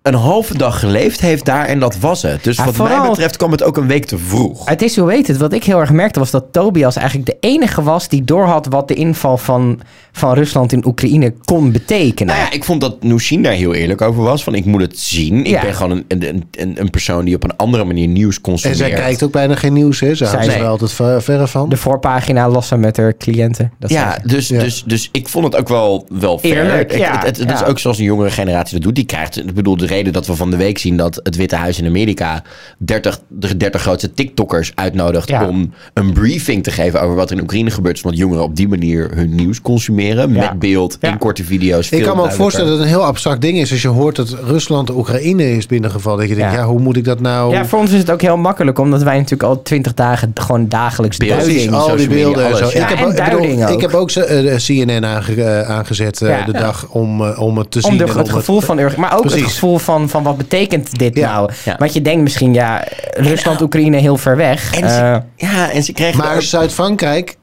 Speaker 3: een halve dag geleefd heeft daar en dat was het. Dus
Speaker 1: Ja,
Speaker 3: wat
Speaker 1: vooral-
Speaker 3: mij betreft kwam het ook een week te vroeg.
Speaker 1: Het is, hoe weet het, wat ik heel erg merkte was dat Tobias eigenlijk de enige was die doorhad wat de inval van, van Rusland in Oekraïne kon betekenen.
Speaker 3: Nou ja, ik vond dat Nushin daar heel eerlijk over was. Van ik moet het zien. Ik
Speaker 1: Ja.
Speaker 3: ben gewoon een, een, een, een persoon die op een andere manier nieuws
Speaker 2: En
Speaker 3: consumeert.
Speaker 2: zij kijkt ook bijna geen nieuws, hè? Ze houdt
Speaker 1: Zij-
Speaker 2: er altijd ver- verre van.
Speaker 1: De voorpagina lossen met haar cliënten. Dat
Speaker 3: Ja, dus,
Speaker 2: Ja.
Speaker 3: Dus, dus ik vond het ook wel, wel fair.
Speaker 1: Eerlijk,
Speaker 3: Ik- het, het, het is ook zoals een jongere generatie dat doet. Die krijgt, ik bedoel, de reden dat we van de week zien dat het Witte Huis in Amerika 30, de 30 grootste TikTokkers uitnodigt
Speaker 1: Ja.
Speaker 3: om een briefing te geven over wat er in Oekraïne gebeurt. Zodat jongeren op die manier hun nieuws consumeren.
Speaker 1: Ja.
Speaker 3: Met beeld,
Speaker 1: Ja.
Speaker 3: in korte video's.
Speaker 2: Ik kan me ook voorstellen dat het een heel abstract ding is als je hoort dat Rusland de Oekraïne is binnengevallen. Dat je denkt,
Speaker 1: Ja.
Speaker 2: ja, hoe moet ik dat nou...
Speaker 1: Ja, voor ons is het ook heel makkelijk, omdat wij natuurlijk al twintig dagen gewoon dagelijks
Speaker 3: Beeld.
Speaker 1: duiding.
Speaker 2: Al die
Speaker 3: media,
Speaker 2: beelden en zo. Ik heb,
Speaker 1: En
Speaker 2: ook- ik bedoel,
Speaker 1: duiding ook.
Speaker 2: ik heb ook eh, de CNN eh, aangezet eh,
Speaker 1: Ja.
Speaker 2: de dag om, eh, om het te zien.
Speaker 1: Om de,
Speaker 2: en
Speaker 1: het
Speaker 2: om
Speaker 1: gevoel van urgen, maar ook het gevoel van, van wat betekent dit
Speaker 2: Ja.
Speaker 1: nou?
Speaker 3: Ja.
Speaker 1: Want je denkt misschien, ja, Rusland, Oekraïne heel ver weg.
Speaker 3: En
Speaker 1: Eh,
Speaker 3: ze, ja, en ze kregen
Speaker 2: Maar Zuid-Frankrijk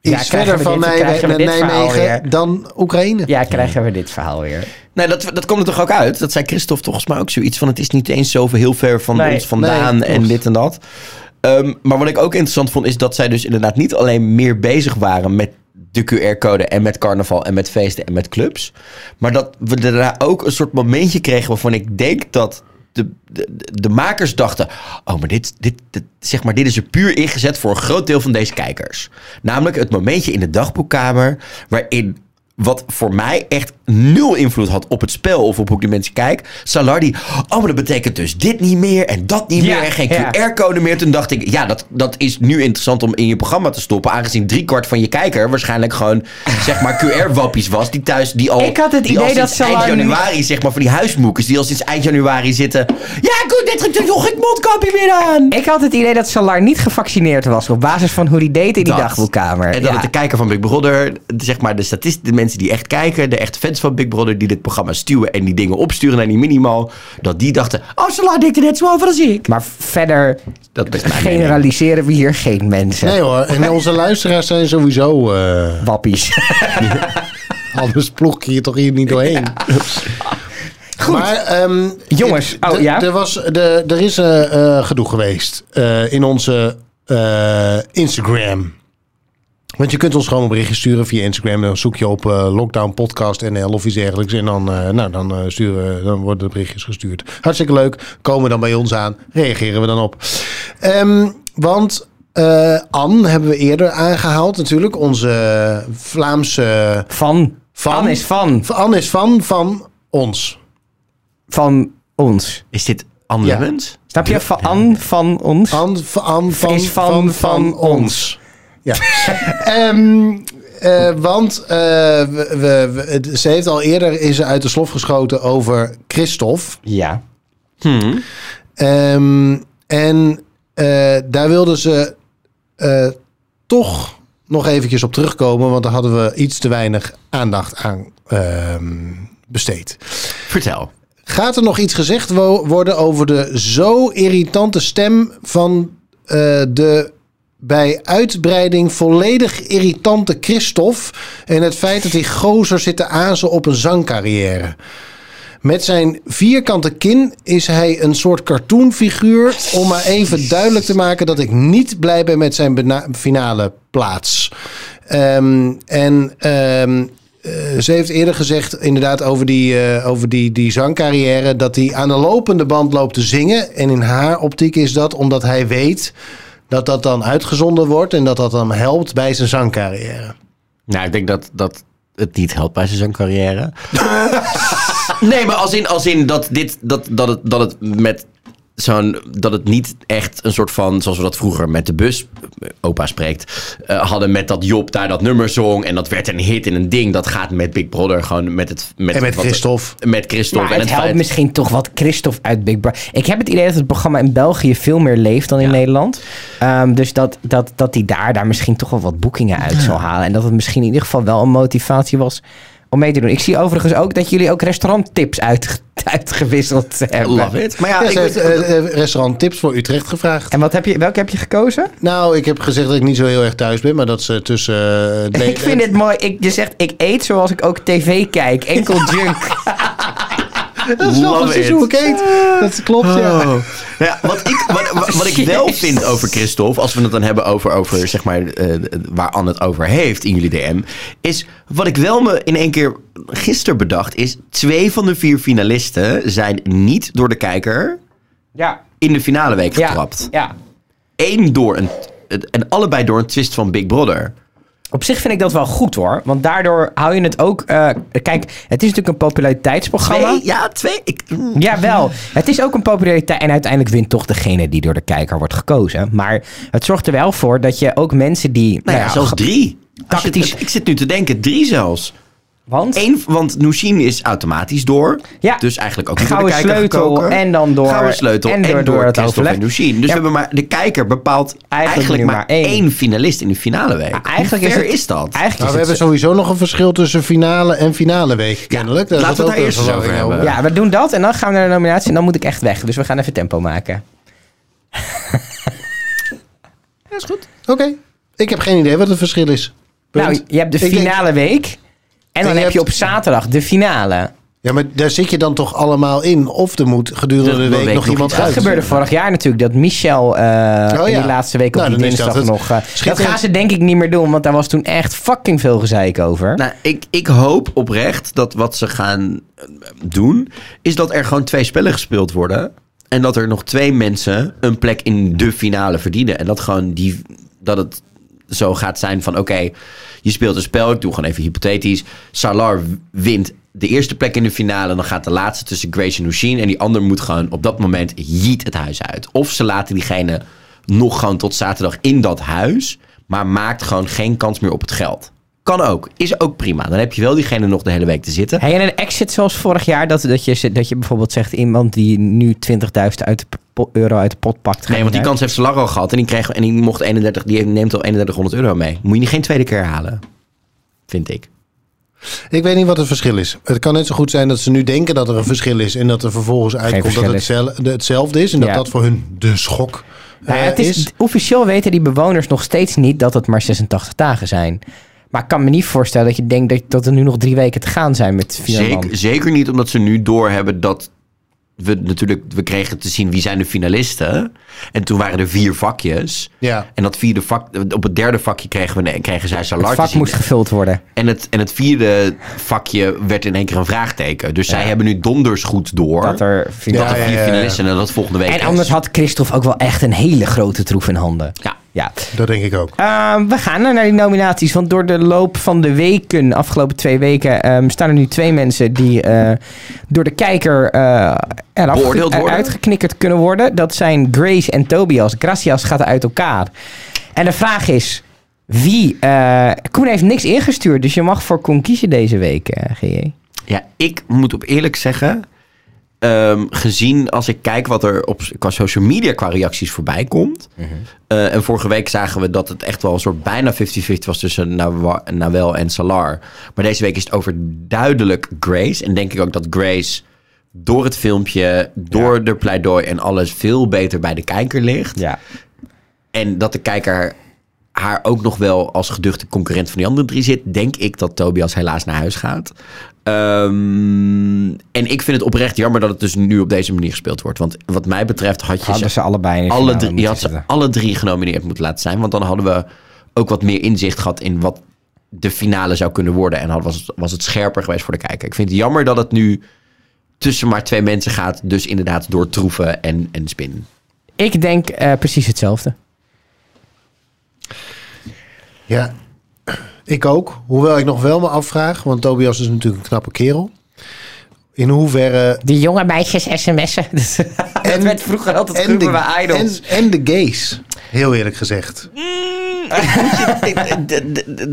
Speaker 2: is
Speaker 1: Ja, krijgen
Speaker 2: verder van
Speaker 1: dit- krijgen we
Speaker 2: Nijmegen
Speaker 1: weer?
Speaker 2: dan Oekraïne.
Speaker 1: ja, krijgen we dit verhaal weer.
Speaker 3: Nee, dat, dat komt er toch ook uit? Dat zei Christophe volgens mij ook zoiets van... het is niet eens zoveel heel ver van
Speaker 1: Nee,
Speaker 3: ons vandaan
Speaker 2: nee,
Speaker 3: en dit en dat. Ehm, maar wat ik ook interessant vond... is dat zij dus inderdaad niet alleen meer bezig waren... met de QR-code en met carnaval en met feesten en met clubs. Maar dat we daarna ook een soort momentje kregen... waarvan ik denk dat de, de, de makers dachten... oh, maar dit, dit, zeg maar dit is er puur ingezet voor een groot deel van deze kijkers. Namelijk het momentje in de dagboekkamer... waarin wat voor mij echt nul invloed had op het spel of op hoe de mensen kijk. Salardi, oh, maar dat betekent dus dit niet meer en dat niet
Speaker 1: Ja,
Speaker 3: meer en geen
Speaker 1: ja.
Speaker 3: QR-code meer. Toen dacht ik, ja, dat, dat is nu interessant om in je programma te stoppen. Aangezien driekwart van je kijker waarschijnlijk gewoon, zeg maar, QR-wappies was. Die thuis, die al,
Speaker 1: Ik had het
Speaker 3: die
Speaker 1: idee dat
Speaker 3: sinds eind januari, zeg maar, van die huismoekers. Die al sinds eind januari zitten. Ja, goed, dit gaat toch ik mondkapje weer aan.
Speaker 1: Ik had het idee dat Salar niet gevaccineerd was op basis van hoe hij deed in die
Speaker 3: Dat.
Speaker 1: dagboekkamer.
Speaker 3: En dat
Speaker 1: Ja.
Speaker 3: het de kijker van Big Brother, zeg maar de statisten, de mensen die echt kijken, de echte fans van Big Brother, die dit programma stuwen en die dingen opsturen naar die minimal, dat die dachten, oh, Salah denkt er net zo over als ik.
Speaker 1: Maar verder
Speaker 3: Dat mening.
Speaker 1: generaliseren we hier geen mensen.
Speaker 2: Nee hoor, en onze luisteraars zijn sowieso... eh
Speaker 1: Wappies.
Speaker 2: anders ploeg je je toch hier niet doorheen.
Speaker 1: Goed.
Speaker 2: Maar, ehm,
Speaker 1: Jongens,
Speaker 2: het-
Speaker 1: oh, ja?
Speaker 2: er, was, de, er is eh, gedoe geweest eh, in onze eh, Instagram. Want je kunt ons gewoon een berichtje sturen via Instagram. Dan zoek je op eh, Lockdown Podcast NL of iets dergelijks. En dan, eh, nou, dan, eh, sturen, dan worden de berichtjes gestuurd. Hartstikke leuk. Komen dan bij ons aan. Reageren we dan op. Ehm, want eh Anne hebben we eerder aangehaald natuurlijk. Onze Vlaamse...
Speaker 1: Van.
Speaker 2: Van?
Speaker 1: Anne is van.
Speaker 2: Anne is van van ons.
Speaker 1: Van ons.
Speaker 3: Is dit Anne
Speaker 2: Ja.
Speaker 3: Lemmens?
Speaker 1: Snap je? Van Anne van ons.
Speaker 2: Anne, van,
Speaker 1: Is van- van ons.
Speaker 2: Ja. Ehm, eh, want eh, we, we, ze heeft al eerder is uit de slof geschoten over Christophe.
Speaker 1: Ja.
Speaker 2: Ehm, en eh, daar wilden ze eh, toch nog eventjes op terugkomen. Want daar hadden we iets te weinig aandacht aan ehm, besteed.
Speaker 3: Vertel.
Speaker 2: Gaat er nog iets gezegd wo- worden over de zo irritante stem van eh, de bij uitbreiding volledig irritante Christophe en het feit dat die gozer zit te azen op een zangcarrière? Met zijn vierkante kin is hij een soort cartoonfiguur om maar even duidelijk te maken dat ik niet blij ben met zijn finale plaats. Ehm, en ehm, eh, ze heeft eerder gezegd, inderdaad, over die, eh, over die, die zangcarrière, dat hij aan de lopende band loopt te zingen. En in haar optiek is dat omdat hij weet dat dat dan uitgezonden wordt en dat dat dan helpt bij zijn zangcarrière.
Speaker 3: Nou, ik denk dat, dat het niet helpt bij zijn zangcarrière. nee, maar als in, als in dat, dit, dat, dat, het, dat het met zo'n dat het niet echt een soort van zoals we dat vroeger met de bus eh, opa spreekt eh, hadden met dat Job daar dat nummer zong en dat werd een hit in een ding dat gaat met Big Brother gewoon met het met
Speaker 2: En met
Speaker 3: wat-
Speaker 2: Christophe.
Speaker 3: met Christophe
Speaker 1: Maar
Speaker 3: en
Speaker 1: het
Speaker 3: het
Speaker 1: helpt
Speaker 3: feit
Speaker 1: misschien toch wat Christophe uit Big Brother. Ik heb het idee dat het programma in België veel meer leeft dan in
Speaker 3: Ja.
Speaker 1: Nederland. Ehm, dus dat, dat, dat hij daar, daar misschien toch wel wat boekingen uit zal halen. En dat het misschien in ieder geval wel een motivatie was om mee te doen. Ik zie overigens ook dat jullie ook restauranttips uit, uitgewisseld hebben.
Speaker 3: love it maar ja,
Speaker 2: Ja,
Speaker 3: ik weet-
Speaker 2: eh, eh, restaurant tips voor Utrecht gevraagd.
Speaker 1: En wat heb je, welke heb je gekozen?
Speaker 2: Nou, ik heb gezegd dat ik niet zo heel erg thuis ben, maar dat ze tussen... eh, le-
Speaker 1: ik vind het mooi. Ik, je zegt, ik eet zoals ik ook tv kijk. Enkel junk.
Speaker 2: Dat is wel precies
Speaker 3: it.
Speaker 2: hoe ik eet. Dat klopt, ja.
Speaker 3: Oh. Nou ja, wat, ik, wat, wat, ik wel vind over Christophe, als we het dan hebben over, over zeg maar, eh, waar Anne het over heeft in jullie DM, is wat ik wel me in één keer gisteren bedacht, is twee van de vier finalisten zijn niet door de kijker
Speaker 1: Ja.
Speaker 3: in de finale week
Speaker 1: Ja.
Speaker 3: getrapt.
Speaker 1: ja.
Speaker 3: Eén door een, en allebei door een twist van Big Brother.
Speaker 1: Op zich vind ik dat wel goed hoor. Want daardoor hou je het ook... eh, kijk, het is natuurlijk een populariteitsprogramma.
Speaker 3: Twee? Ja, twee. Ik,
Speaker 1: Ja, wel. Het is ook een populariteit. En uiteindelijk wint toch degene die door de kijker wordt gekozen. Maar het zorgt er wel voor dat je ook mensen die...
Speaker 3: nou ja, zelfs drie. Ik zit nu te denken, drie zelfs.
Speaker 1: Want
Speaker 3: Eén, want Nushin is automatisch door.
Speaker 1: Ja.
Speaker 3: Dus eigenlijk ook door de
Speaker 1: gouden
Speaker 3: kijker
Speaker 1: sleutel en dan door...
Speaker 3: Gouden sleutel en,
Speaker 1: en door, door het overleg.
Speaker 3: en. Dus
Speaker 1: Ja.
Speaker 3: we hebben maar, de kijker bepaalt eigenlijk, maar,
Speaker 1: maar één.
Speaker 3: één. finalist in de finale week.
Speaker 1: eigenlijk
Speaker 3: Hoe
Speaker 1: is het-
Speaker 3: is dat?
Speaker 1: Eigenlijk
Speaker 2: Nou, we hebben sowieso nog een verschil tussen finale en finale week, kennelijk. Daar
Speaker 3: laten we daar eerst eens over hebben.
Speaker 1: Ja, we doen dat en dan gaan we naar de nominatie en dan moet ik echt weg. Dus we gaan even tempo maken.
Speaker 2: Ja, is goed. Oké. Ik heb geen idee wat het verschil is. Punt.
Speaker 1: Nou, je hebt de
Speaker 2: denk-
Speaker 1: finale week. En dan
Speaker 2: je
Speaker 1: heb je
Speaker 2: hebt-
Speaker 1: op zaterdag de finale.
Speaker 2: Ja, maar daar zit je dan toch allemaal in? Of er moet gedurende de week
Speaker 3: week
Speaker 2: nog iemand
Speaker 3: iets
Speaker 1: Dat
Speaker 2: uit?
Speaker 1: gebeurde vorig jaar natuurlijk. Dat Michel eh, in
Speaker 2: ja.
Speaker 1: die laatste week op
Speaker 2: Nou,
Speaker 1: die dinsdag
Speaker 2: dat
Speaker 1: nog... eh, dat gaan ze denk ik niet meer doen. Want daar was toen echt fucking veel gezeik over.
Speaker 3: Nou, ik, ik hoop oprecht dat wat ze gaan eh, doen, is dat er gewoon twee spellen gespeeld worden. En dat er nog twee mensen een plek in de finale verdienen. En dat gewoon die, dat het zo gaat zijn van oké, je speelt een spel, ik doe gewoon even hypothetisch. Salar wint de eerste plek in de finale. Dan gaat de laatste tussen Grace en Nushin. En die ander moet gewoon op dat moment jiet het huis uit. Of ze laten diegene nog gewoon tot zaterdag in dat huis. Maar maakt gewoon geen kans meer op het geld. Kan ook. Is ook prima. Dan heb je wel diegene nog de hele week te zitten.
Speaker 1: Hey, en een exit zoals vorig jaar, dat, dat, je, dat je bijvoorbeeld zegt iemand die nu 20.000 uit de po- euro uit de pot pakt.
Speaker 3: Nee, want die kans heeft Salar al gehad. En die, kreeg, en die, mocht 31, die neemt al 3100 euro mee. Moet je niet geen tweede keer halen. Vind ik.
Speaker 2: Ik weet niet wat het verschil is. Het kan net zo goed zijn dat ze nu denken dat er een verschil is. En dat er vervolgens uitkomt dat het hetzelfde is. En dat
Speaker 1: Ja.
Speaker 2: dat voor hun de schok
Speaker 1: Nou ja,
Speaker 2: eh,
Speaker 1: het is,
Speaker 2: is.
Speaker 1: Officieel weten die bewoners nog steeds niet dat het maar 86 dagen zijn. Maar ik kan me niet voorstellen dat je denkt dat, dat er nu nog drie weken te gaan zijn met man.
Speaker 3: Zeker, zeker niet omdat ze nu doorhebben dat we natuurlijk... We kregen te zien wie zijn de finalisten. En toen waren er vier vakjes.
Speaker 2: Ja.
Speaker 3: En dat vierde vak, op het derde vakje kregen, we, kregen zij Salar
Speaker 1: Het vak
Speaker 3: zien.
Speaker 1: moest gevuld worden.
Speaker 3: En het, en het vierde vakje werd in één keer een vraagteken. Dus zij hebben nu donders goed door
Speaker 1: Dat er
Speaker 3: dat
Speaker 2: Ja,
Speaker 3: er
Speaker 2: ja,
Speaker 3: vier
Speaker 2: ja, ja.
Speaker 3: finalisten en dat volgende week
Speaker 1: En
Speaker 3: is.
Speaker 1: anders had Christophe ook wel echt een hele grote troef in handen.
Speaker 3: Ja.
Speaker 1: Ja.
Speaker 2: Dat denk ik ook.
Speaker 1: Ehm, we gaan naar die nominaties. Want door de loop van de weken, de afgelopen twee weken, ehm, staan er nu twee mensen die eh, door de kijker eh eraf
Speaker 3: Beoordeeld worden?
Speaker 1: eruit geknikkerd kunnen worden. Dat zijn Grace en Tobias. Gracias gaat uit elkaar. En de vraag is, wie? eh, Koen heeft niks ingestuurd, dus je mag voor Koen kiezen deze week, eh GJ.
Speaker 3: Ja, ik moet op eerlijk zeggen, ehm, gezien als ik kijk wat er op qua social media qua reacties voorbij komt. eh, en vorige week zagen we dat het echt wel een soort bijna 50-50 was tussen Nawel en Salar. Maar deze week is het overduidelijk Grace. En denk ik ook dat Grace door het filmpje, door de pleidooi en alles veel beter bij de kijker ligt.
Speaker 1: Ja.
Speaker 3: En dat de kijker haar ook nog wel als geduchte concurrent van die andere drie zit, denk ik dat Tobias helaas naar huis gaat. Ehm, en ik vind het oprecht jammer dat het dus nu op deze manier gespeeld wordt. Want wat mij betreft had je
Speaker 1: Hadden
Speaker 3: ze,
Speaker 1: ze allebei
Speaker 3: alle, drie, je had ze alle drie genomineerd moeten laten zijn. Want dan hadden we ook wat meer inzicht gehad in wat de finale zou kunnen worden. En dan was het, was het scherper geweest voor de kijker. Ik vind het jammer dat het nu tussen maar twee mensen gaat. Dus inderdaad door troeven en, en spin.
Speaker 1: Ik denk eh, precies hetzelfde.
Speaker 2: Ja, ik ook. Hoewel ik nog wel me afvraag, want Tobias is natuurlijk een knappe kerel. In hoeverre...
Speaker 1: Die jonge meisjes sms'en. dat werd vroeger altijd
Speaker 2: en de,
Speaker 1: bij Idols.
Speaker 2: en, en de gays, heel eerlijk gezegd.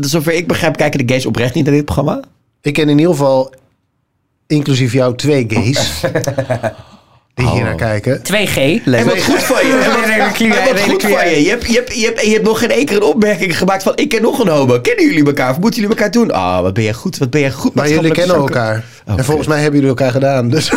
Speaker 3: Zover ik begrijp kijken de gays oprecht niet naar dit programma.
Speaker 2: Ik ken in ieder geval, inclusief jou, twee gays. die hier naar kijken.
Speaker 1: 2G.
Speaker 3: En wat goed van je. En wat goed van je. Je hebt, je, hebt, je, hebt, je hebt nog geen één keer een opmerking gemaakt van... ik ken nog een homo. Kennen jullie elkaar? Of moeten jullie elkaar doen? Ah, wat ben jij goed. Wat ben jij goed.
Speaker 2: Maar jullie kennen elkaar.
Speaker 3: Oké.
Speaker 2: En volgens mij hebben jullie elkaar gedaan. Dus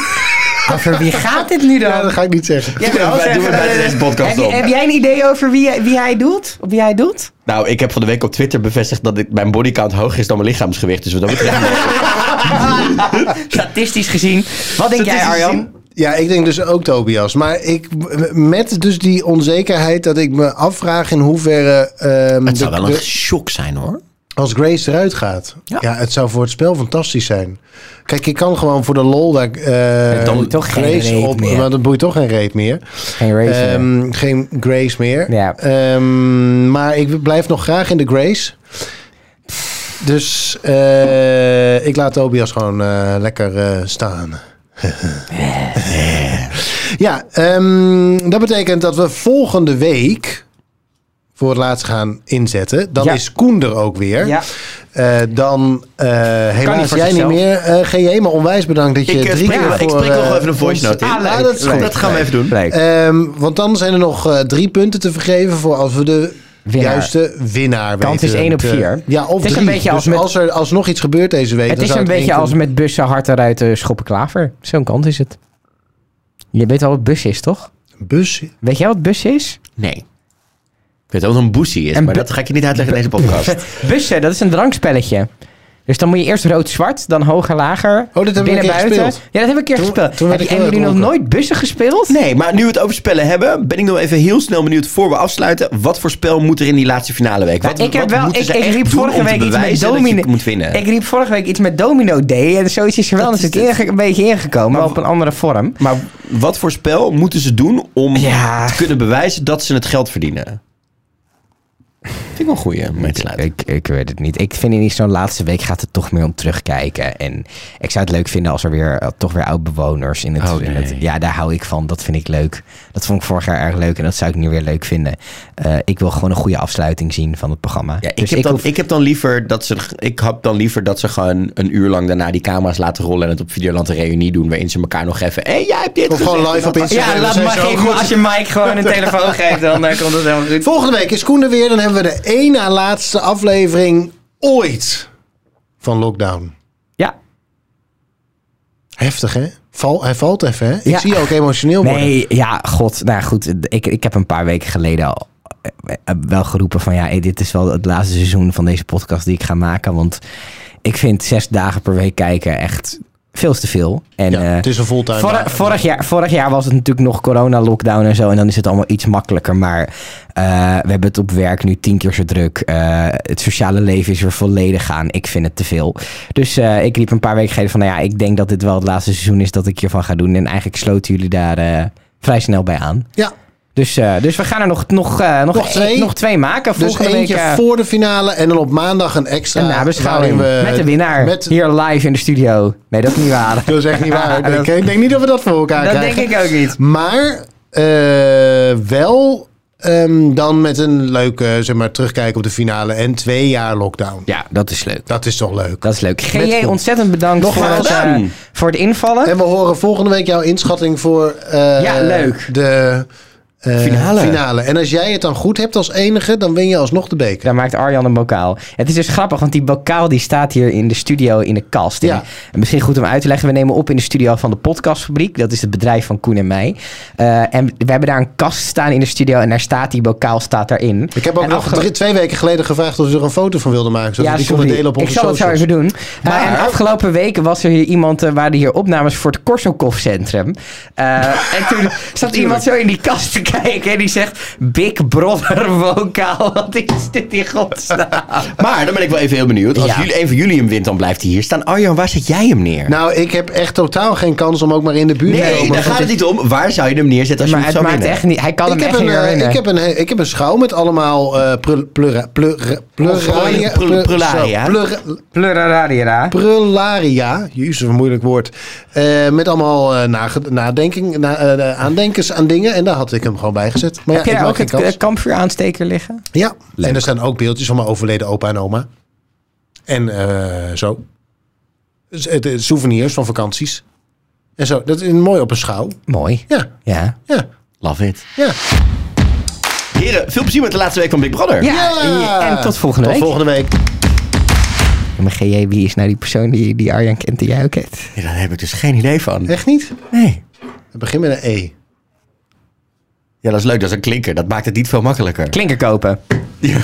Speaker 1: Over wie gaat dit nu dan?
Speaker 2: ja, dat ga ik niet zeggen.
Speaker 1: Jij
Speaker 3: Doen we bij- doen we
Speaker 1: zeggen,
Speaker 3: bij deze podcast
Speaker 1: heb, je-
Speaker 3: op.
Speaker 1: heb jij een idee over wie, hij- wie hij doet? Of wie hij doet?
Speaker 3: Nou, ik heb van de week op Twitter bevestigd... dat ik, mijn bodycount hoger is dan mijn lichaamsgewicht. Dus wat dat betreft...
Speaker 1: Statistisch gezien. Wat denk jij, Arjan?
Speaker 2: Ja, ik denk dus ook Tobias. Maar ik, met dus die onzekerheid dat ik me afvraag in hoeverre... ehm,
Speaker 3: het zou
Speaker 2: de-
Speaker 3: wel een shock zijn, hoor.
Speaker 2: als Grace eruit gaat. Ja.
Speaker 3: Ja.
Speaker 2: het zou voor het spel fantastisch zijn. Kijk, ik kan gewoon voor de lol daar eh
Speaker 1: dan boeit toch geen
Speaker 2: Grace
Speaker 1: reet
Speaker 2: op...
Speaker 1: meer.
Speaker 2: Maar dan boeit toch geen reet meer.
Speaker 1: Geen race. meer.
Speaker 2: Ehm, geen Grace meer.
Speaker 1: Ja.
Speaker 2: Ehm, maar ik blijf nog graag in de Grace. Dus eh, ik laat Tobias gewoon eh, lekker staan. ja, ehm, dat betekent dat we volgende week voor het laatst gaan inzetten. Dan
Speaker 1: Ja.
Speaker 2: is Koen er ook weer.
Speaker 1: Ja.
Speaker 2: Eh, dan eh, helaas
Speaker 1: voor
Speaker 2: jij niet meer, eh GJ, maar onwijs bedankt dat je
Speaker 3: Ik,
Speaker 2: drie
Speaker 3: spreek,
Speaker 2: keer
Speaker 3: nog- ik
Speaker 2: voor,
Speaker 3: spreek nog wel even een voice note in.
Speaker 1: Ah,
Speaker 2: Ah, dat is
Speaker 1: leuk,
Speaker 2: goed.
Speaker 3: Dat gaan we even doen.
Speaker 2: Ehm, want dan zijn er nog eh, drie punten te vergeven voor als we de
Speaker 1: Winnaar.
Speaker 2: juiste winnaar
Speaker 1: Kans
Speaker 2: weten
Speaker 1: is één op vier.
Speaker 2: Ja, of
Speaker 1: Het is een
Speaker 2: drie.
Speaker 1: beetje als
Speaker 2: dus
Speaker 1: met-
Speaker 2: als er alsnog iets gebeurt deze week...
Speaker 1: Het
Speaker 2: dan
Speaker 1: is
Speaker 2: zou
Speaker 1: een beetje als met bussen hard eruit de schoppen klaver. Zo'n kant is het. Je weet wel wat bus is, toch?
Speaker 2: Bus.
Speaker 1: Weet jij wat bus is?
Speaker 3: Nee. Ik weet wel wat een boesie is,
Speaker 1: En
Speaker 3: maar dat ga ik je niet uitleggen in deze podcast.
Speaker 1: Bussen, dat is een drankspelletje. Dus dan moet je eerst rood-zwart, dan hoger, lager.
Speaker 2: Oh, dat hebben we een
Speaker 1: binnen,
Speaker 2: keer
Speaker 1: buiten.
Speaker 2: gespeeld.
Speaker 1: Ja, dat hebben we een keer
Speaker 2: Toen-
Speaker 1: gespeeld.
Speaker 2: toen
Speaker 1: Heb
Speaker 2: ik
Speaker 1: jullie nog nooit bussen gespeeld?
Speaker 3: Nee, maar nu we het over spellen hebben, ben ik nog even heel snel benieuwd voor we afsluiten. Wat voor spel moet er in die laatste finale week? Wat,
Speaker 1: ik heb
Speaker 3: wat
Speaker 1: wel, ik, riep vorige week iets met domino. Ik riep vorige week iets met Domino Day en zoiets is er wel eens een,
Speaker 3: is
Speaker 1: beetje ingekomen, maar op een andere vorm.
Speaker 3: Maar wat voor spel moeten ze doen om
Speaker 1: Ja.
Speaker 3: te kunnen bewijzen dat ze het geld verdienen? Vind ik wel mee te sluiten.
Speaker 1: Ik, ik weet het niet. Ik vind in zo'n laatste week gaat het toch meer om terugkijken. En ik zou het leuk vinden als er weer eh, toch weer oud-bewoners in het,
Speaker 3: Oh,
Speaker 1: in het-
Speaker 3: nee.
Speaker 1: Ja, daar hou ik van. Dat vind ik leuk. Dat vond ik vorig jaar erg leuk en dat zou ik nu weer leuk vinden. Eh, ik wil gewoon een goede afsluiting zien van het programma.
Speaker 3: Ja, ik,
Speaker 1: Dus
Speaker 3: heb dan,
Speaker 1: hoef-
Speaker 3: ik heb dan liever dat ze ik heb dan liever dat ze gewoon een uur lang daarna die camera's laten rollen en het op Videoland een reunie doen waarin ze elkaar nog even. Hé, hey, jij hebt dit
Speaker 2: Of gewoon live op Instagram.
Speaker 1: ja, laat maar geven.
Speaker 2: goed.
Speaker 1: Als je Mike gewoon een telefoon geeft, dan eh, komt het helemaal goed.
Speaker 2: Volgende week is Koen er weer. Dan hebben we de één na laatste aflevering ooit van Lockdown.
Speaker 1: Ja.
Speaker 2: Heftig, hè? Val, hij valt even, hè? Ik
Speaker 1: Ja.
Speaker 2: zie je ook emotioneel worden.
Speaker 1: Nee, ja, god. Nou goed, ik, ik heb een paar weken geleden al eh, wel geroepen van... ja, hey, dit is wel het laatste seizoen van deze podcast die ik ga maken. Want ik vind zes dagen per week kijken echt veel te veel. En,
Speaker 2: Ja,
Speaker 1: eh,
Speaker 2: het is een fulltime
Speaker 1: Vorig, jaar, vorig jaar was het natuurlijk nog corona-lockdown en zo. En dan is het allemaal iets makkelijker. Maar eh, we hebben het op werk nu tien keer zo druk. Eh, het sociale leven is weer volledig aan. Ik vind het te veel. Dus ik riep een paar weken geleden van... Nou ja, ik denk dat dit wel het laatste seizoen is dat ik hiervan ga doen. En eigenlijk sloten jullie daar vrij snel bij aan.
Speaker 2: Ja,
Speaker 1: Dus, eh, dus we gaan er nog, nog, eh, nog,
Speaker 2: Nog twee?
Speaker 1: één- nog twee maken.
Speaker 2: dus
Speaker 1: Volgende
Speaker 2: eentje
Speaker 1: week eh,
Speaker 2: voor de finale en dan op maandag een extra.
Speaker 1: een nabeschouwing.
Speaker 2: we-
Speaker 1: met de winnaar.
Speaker 2: Met,
Speaker 1: Hier live in de studio. Nee, dat is niet waar.
Speaker 2: dat is echt niet waar.
Speaker 1: Dat-
Speaker 2: ik, ik denk niet dat we dat voor elkaar
Speaker 1: dat
Speaker 2: krijgen.
Speaker 1: denk ik ook niet.
Speaker 2: Maar wel ehm, dan met een leuke, zeg maar, terugkijken op de finale en twee jaar lockdown.
Speaker 1: Ja, dat is leuk.
Speaker 2: Dat is toch leuk.
Speaker 1: Dat is leuk. GJ, ontzettend bedankt voor
Speaker 2: Nogmaals.
Speaker 1: het, voor het invallen.
Speaker 2: En we horen volgende week jouw inschatting voor
Speaker 1: Ja, leuk.
Speaker 2: de eh,
Speaker 3: Finale.
Speaker 2: finale. En als jij het dan goed hebt als enige, dan win je alsnog de beker.
Speaker 1: Daar maakt Arjan een bokaal. Het is dus grappig, want die bokaal die staat hier in de studio in de kast.
Speaker 2: Ja.
Speaker 1: En misschien goed om uit te leggen. We nemen op in de studio van de Podcastfabriek. Dat is het bedrijf van Koen en mij. Eh, en we hebben daar een kast staan in de studio. En daar staat die bokaal staat daarin.
Speaker 2: Ik heb ook
Speaker 1: En
Speaker 2: nog drie, twee weken geleden gevraagd of ze er een foto van wilden maken. Zodat we die
Speaker 1: sorry.
Speaker 2: konden delen op onze
Speaker 1: Ik zal het zo even doen.
Speaker 2: Maar-
Speaker 1: Maar en afgelopen weken was er hier iemand, eh, waren hier opnames voor het Korsakoff Centrum. Eh, en toen zat iemand zo in die kast te kijken en die zegt: Big Brother vocaal, wat is dit in godsnaam?
Speaker 3: Maar dan ben ik wel even heel benieuwd. Als
Speaker 1: Ja.
Speaker 3: jullie, een van jullie hem wint, dan blijft hij hier staan. Arjan, waar zet jij hem neer?
Speaker 2: Nou, ik heb echt totaal geen kans om ook maar in de buurt te
Speaker 3: nee,
Speaker 2: komen.
Speaker 3: daar gaat het niet om. Waar zou je hem neerzetten als
Speaker 1: maar
Speaker 3: je
Speaker 1: het
Speaker 3: hem zou
Speaker 1: maakt
Speaker 3: winnen?
Speaker 1: echt niet, hij kan
Speaker 2: Ik
Speaker 1: hem
Speaker 2: heb,
Speaker 1: echt
Speaker 2: een,
Speaker 1: niet
Speaker 2: eh,
Speaker 1: winnen.
Speaker 2: ik, heb een, ik heb een schouw met allemaal eh plur, plura, plur, pluralia.
Speaker 3: Prul-
Speaker 2: plur-
Speaker 3: prularia.
Speaker 2: zo, plur-
Speaker 1: Pluralaria.
Speaker 2: Prularia, jezus, een moeilijk woord. Eh, met allemaal eh, nage- nadenking, na, eh, aandenkens aan dingen. En daar had ik hem gewoon bij gezet. Maar ja,
Speaker 1: Heb
Speaker 2: maak
Speaker 1: ook het
Speaker 2: kans.
Speaker 1: eh, kampvuuraansteker liggen?
Speaker 2: Ja, en er staan ook beeldjes van mijn overleden opa en oma. En eh, zo. Dus het, het souvenirs van vakanties. En zo. Dat is mooi op een schouw.
Speaker 1: Mooi.
Speaker 2: Ja,
Speaker 1: Ja.
Speaker 2: ja,
Speaker 3: Love it.
Speaker 2: ja.
Speaker 3: Heren, veel plezier met de laatste week van Big Brother.
Speaker 1: Ja, en tot volgende
Speaker 2: Tot
Speaker 1: week.
Speaker 2: volgende week.
Speaker 1: Maar GJ, wie is nou die persoon die, die Arjan kent die jij ook kent?
Speaker 3: Ja, daar heb ik dus geen idee van.
Speaker 2: Echt niet?
Speaker 3: Nee.
Speaker 2: Het begint met een E.
Speaker 3: Ja, dat is leuk. Dat is een klinker. Dat maakt het niet veel makkelijker.
Speaker 1: Klinker kopen.
Speaker 3: Ja.